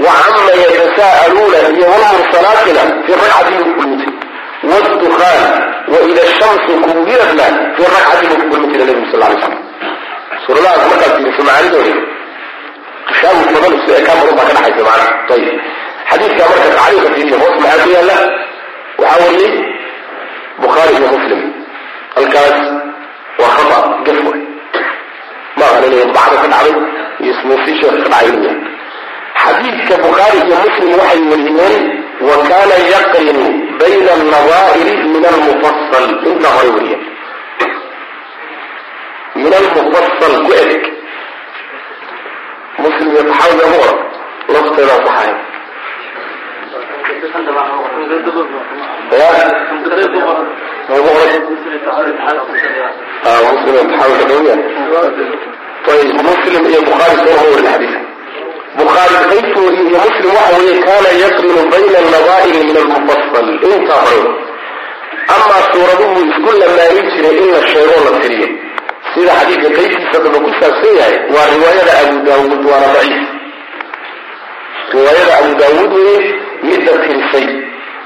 wacama yatasa'aluuna iyo wlmursalaatina fii rakcatin buu jiray wddukaan waida shamsu kuwiradna fii rakcatin buu ku kulmin jiray nabigu sal lay slam suuradahaas markaad fiiriso macaanidooda tashaabus badan isu ekaan badan baa ka dhaxaysa macana ayib xadiidka marka tacliiqa fiiriya hoos maxaa ku yaalla waxaa wariyey bukhaari iyo muslim halkaas waa khata gaf way ma aqan inay bacda ka dhacday iyo ismuusi wa kaana yaqrinu bayna alnadaa'iri min almufasal intaa horay wariyeen min almufasal ku eg muslim iyo taxaawiga ma oran lafteedaa saxahay muslim iyo bukhaari soo ma warin xadiiska bukhaari qaybtoodi iyo muslim waxa weeye kaana yaqrinu bayna alnadaa'iri min almufasal intaa hore amaa suuraduhu isku lamaanin jiray in la sheego la tiriyo sida xadiidka qaybtiisa daba ku saabsan yahay waa riwaayada abu daawuud waana daciif. Riwaayada abu daawuud weye midda tirisay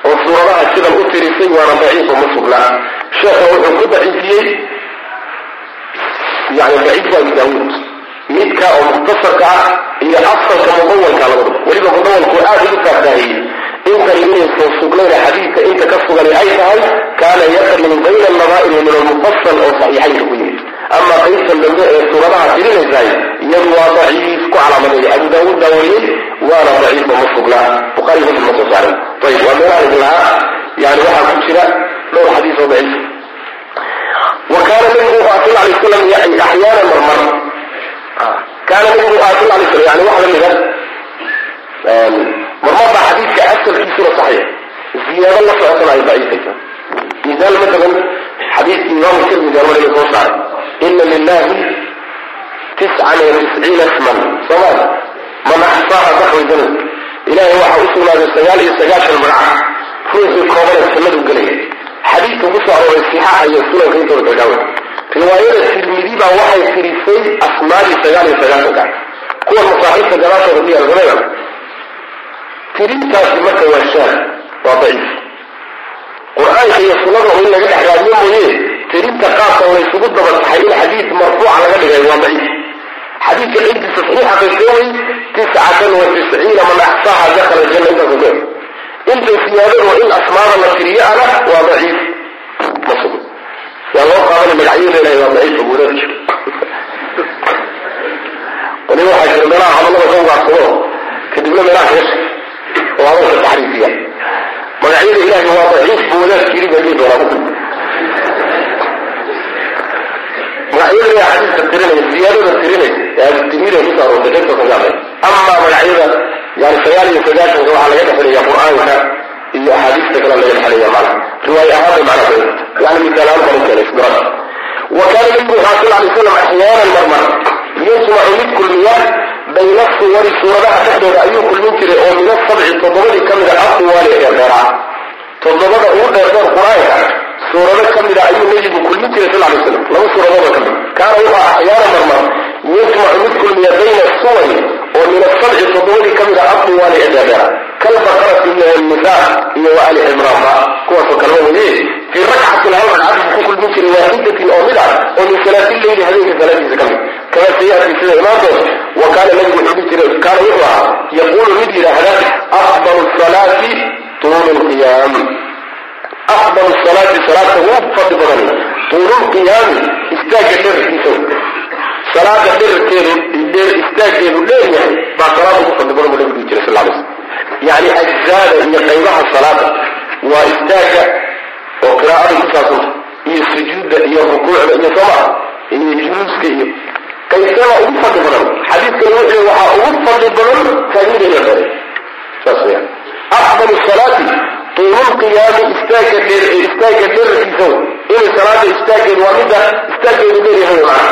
oo suuradaha sidan u tirisay waana daciif oo ma sugnaa. Sheekha wuxuu ku daciifiyey yani daciifku abu daawuud midka oo mukhtasarka ah iyo asalka mudawalka labadaba weliba mudawalku aada ugu faahfaahiyey intani inaysan sugnayna xadiidka inta ka sugani ay tahay kaana yaqrinu bayna alnadaa'iri min almufasal oo saxiixaynka ku yimid ama qaybtan dambe ee suuradaha tirinaysahay iyadu waa daciif ku calaamadeeya abu daawuud baa wariyey waana daciif oo ma sugnaa bukhari muslim ma soo saaray. Ayib waa meelaha idin lahaa. Yani waxaa ku jira dhowr xadiis oo daciif. Wa kaana nabigu sal alay wasalam axyaana marmar kaana nabigu ah sal alay slam yani waxa la mida marmar baa xadiidka asalkiisuna saxiix ziyaado la socotana ay daciifaysa misaal matalan xadiidkii imaamu tirmidi alwaliga soo saaray ina lilahi tiscan wa tisciina isman soomaali man axsaaha daxwi ilahay waxaa u sagaal iyo sagaashan magaca ruuxii koobana jannadu gelaya xadiidka ku soo arooray sixaaxa iyo sunanka intooda kalgaawa riwaayada tirmidi baa waxay tirisay asmaadii sagaal iyo sagaasanka kuwa masaaxiibta gadaashooda ku yaalla sameeya tirintaasi marka waa shaad waa daciif. Qur'aanka iyo sunnada oo in laga dhex raadiyo mooye tirinta qaabka laysugu daba taxay in xadiid marfuuca laga dhigay waa daciif. Xadiidka ciddisa saxiixa qaysowey tiscatan wa tisciina man axsaaha dakhala janna intaas ku inta siyaadadu in asmaada la tiriyo ana waa daciif. Ma yaa loo qaadana magacyada ilahay waa daciif abuurada jiro waliba waxaa jira meelaha hadallada ka ugaarsado kadibna meelaha kaga oo hadalka taxriifiya. Magacyada ilahay waa daciif buu wadaad jiri baa dhihi doonaa. Magacyada xadiiska tirinaya ziyaadada tirinay ee abtimida ku soo aroortay qaybta sagaal amaa magacyada yani sagaal iyo sagaasanka waxaa laga dhexelaya qur'aanka iyo axaadiista kale laga dhexelaya macna riwaaya ahaan bay macna ku yani misaal ahaan baan u keenay isbirada wa kaana nabigu waxaa sal alay slam axyaanan marmar. Yajmacu mid kulmiya bayna suwari suuradaha dhexdooda ayuu kulmin jiray oo min asabci toddobadii ka mida aqwaali ee dheeraa. Toddobada ugu dheerdeer qur'aanka suurado ka mida ayuu nebigu kulmin jiray sal lay slam laba suuradoodoo ka kaana wuxuu axyaana marmar yajmacu mid kulmiya bayna suwari oo min asabci toddobadii ka aqwaali ee dheerdheera kalbaqarati iyo nisaa iyo wa ali cimraanba kuwaasoo kaleba weye fii rakcatin hal ragcad ku kulmin jiray waaxidatin oo mid ah oo min salaati leyli habeenka salaadiisa ka mid kama sayaati sida imaantood wa kaana nabigu wuxuu dhihi jiray kaana wuxuu ahaa yaquulu mid yidhaahda afdalu salaati tuulu lqiyaam afdalu salaati salaata ugu fadli badan tuulu lqiyaami istaagga dherarkiisa salaada dherarkeedu dheer istaaggeedu dheer yahay baa salaada ugu fadli badan buu nabigu jiray sal alay slam yani ajzaada iyo qaybaha salaada waa istaagga oo qiraa'ada ku saabsanta iyo sujuudda iyo rukuucda iyo sooma iyo juluuska iyo qaysada ugu fadli badan. Xadiidkan wuxuu waxaa ugu fadli badan taagnideeda dheer saas weyaan afdal salaati tuululqiyaami istaagga dheer ee istaagga dherarkiisa inay salaada istaaggeedu waa midda istaaggeedu dheer yahay macna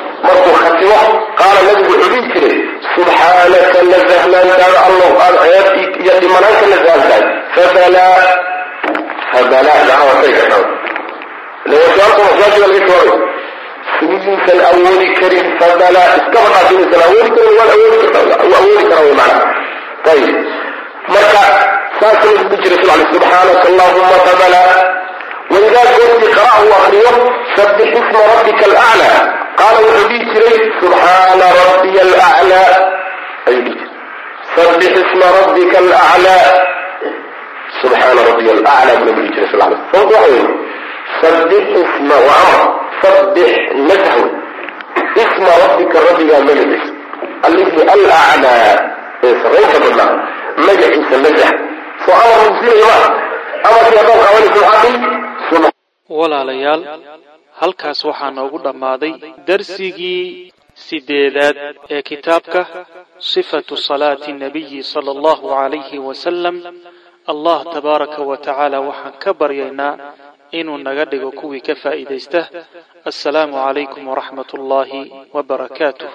la markuu khatimo qaala nabigu wuxuu dhihi jiray subxaanaka nasahnaantaada allow aad ceeb iyo dhimanaanka nasahantahay fabalaa fabalaa jawaabay midiisan awoodi karin fabalaa iskaba dhaaf awoodi karin waan awoodi karta awoodi kara way macna. Ayib marka saas nabigu jiray sal subxaanaka allahuma fabalaa waidaa goortii qara uu akriyo sabbix isma rabbika alaclaa qaala wuxuu dhihi jiray subxaana rabbiya alaclaa ayuu dhihi jiray sabbix isma rabbika alaclaa subxaana rabbiya alaclaa nabigu dhihi jiray sal alay sababta waxa sabbix isma wa amr sabbix nasahw isma rabbika rabbigaa magaciisa allihii alaclaa ee sarraynta badnaa magaciisa nasax soo amar lagu siinaya ma amarkii haddaad qaadanayso maxaa dhihi walaalayaal halkaas waxaa noogu dhammaaday darsigii sideedaad ee kitaabka sifatu salaati nabiyi sala allahu calayhi wasalam allah tabaaraka wa tacaala waxaan ka baryaynaa inuu naga dhigo kuwii ka faa'iidaysta. Assalaamu calaykum waraxmat ullaahi wabarakaatuh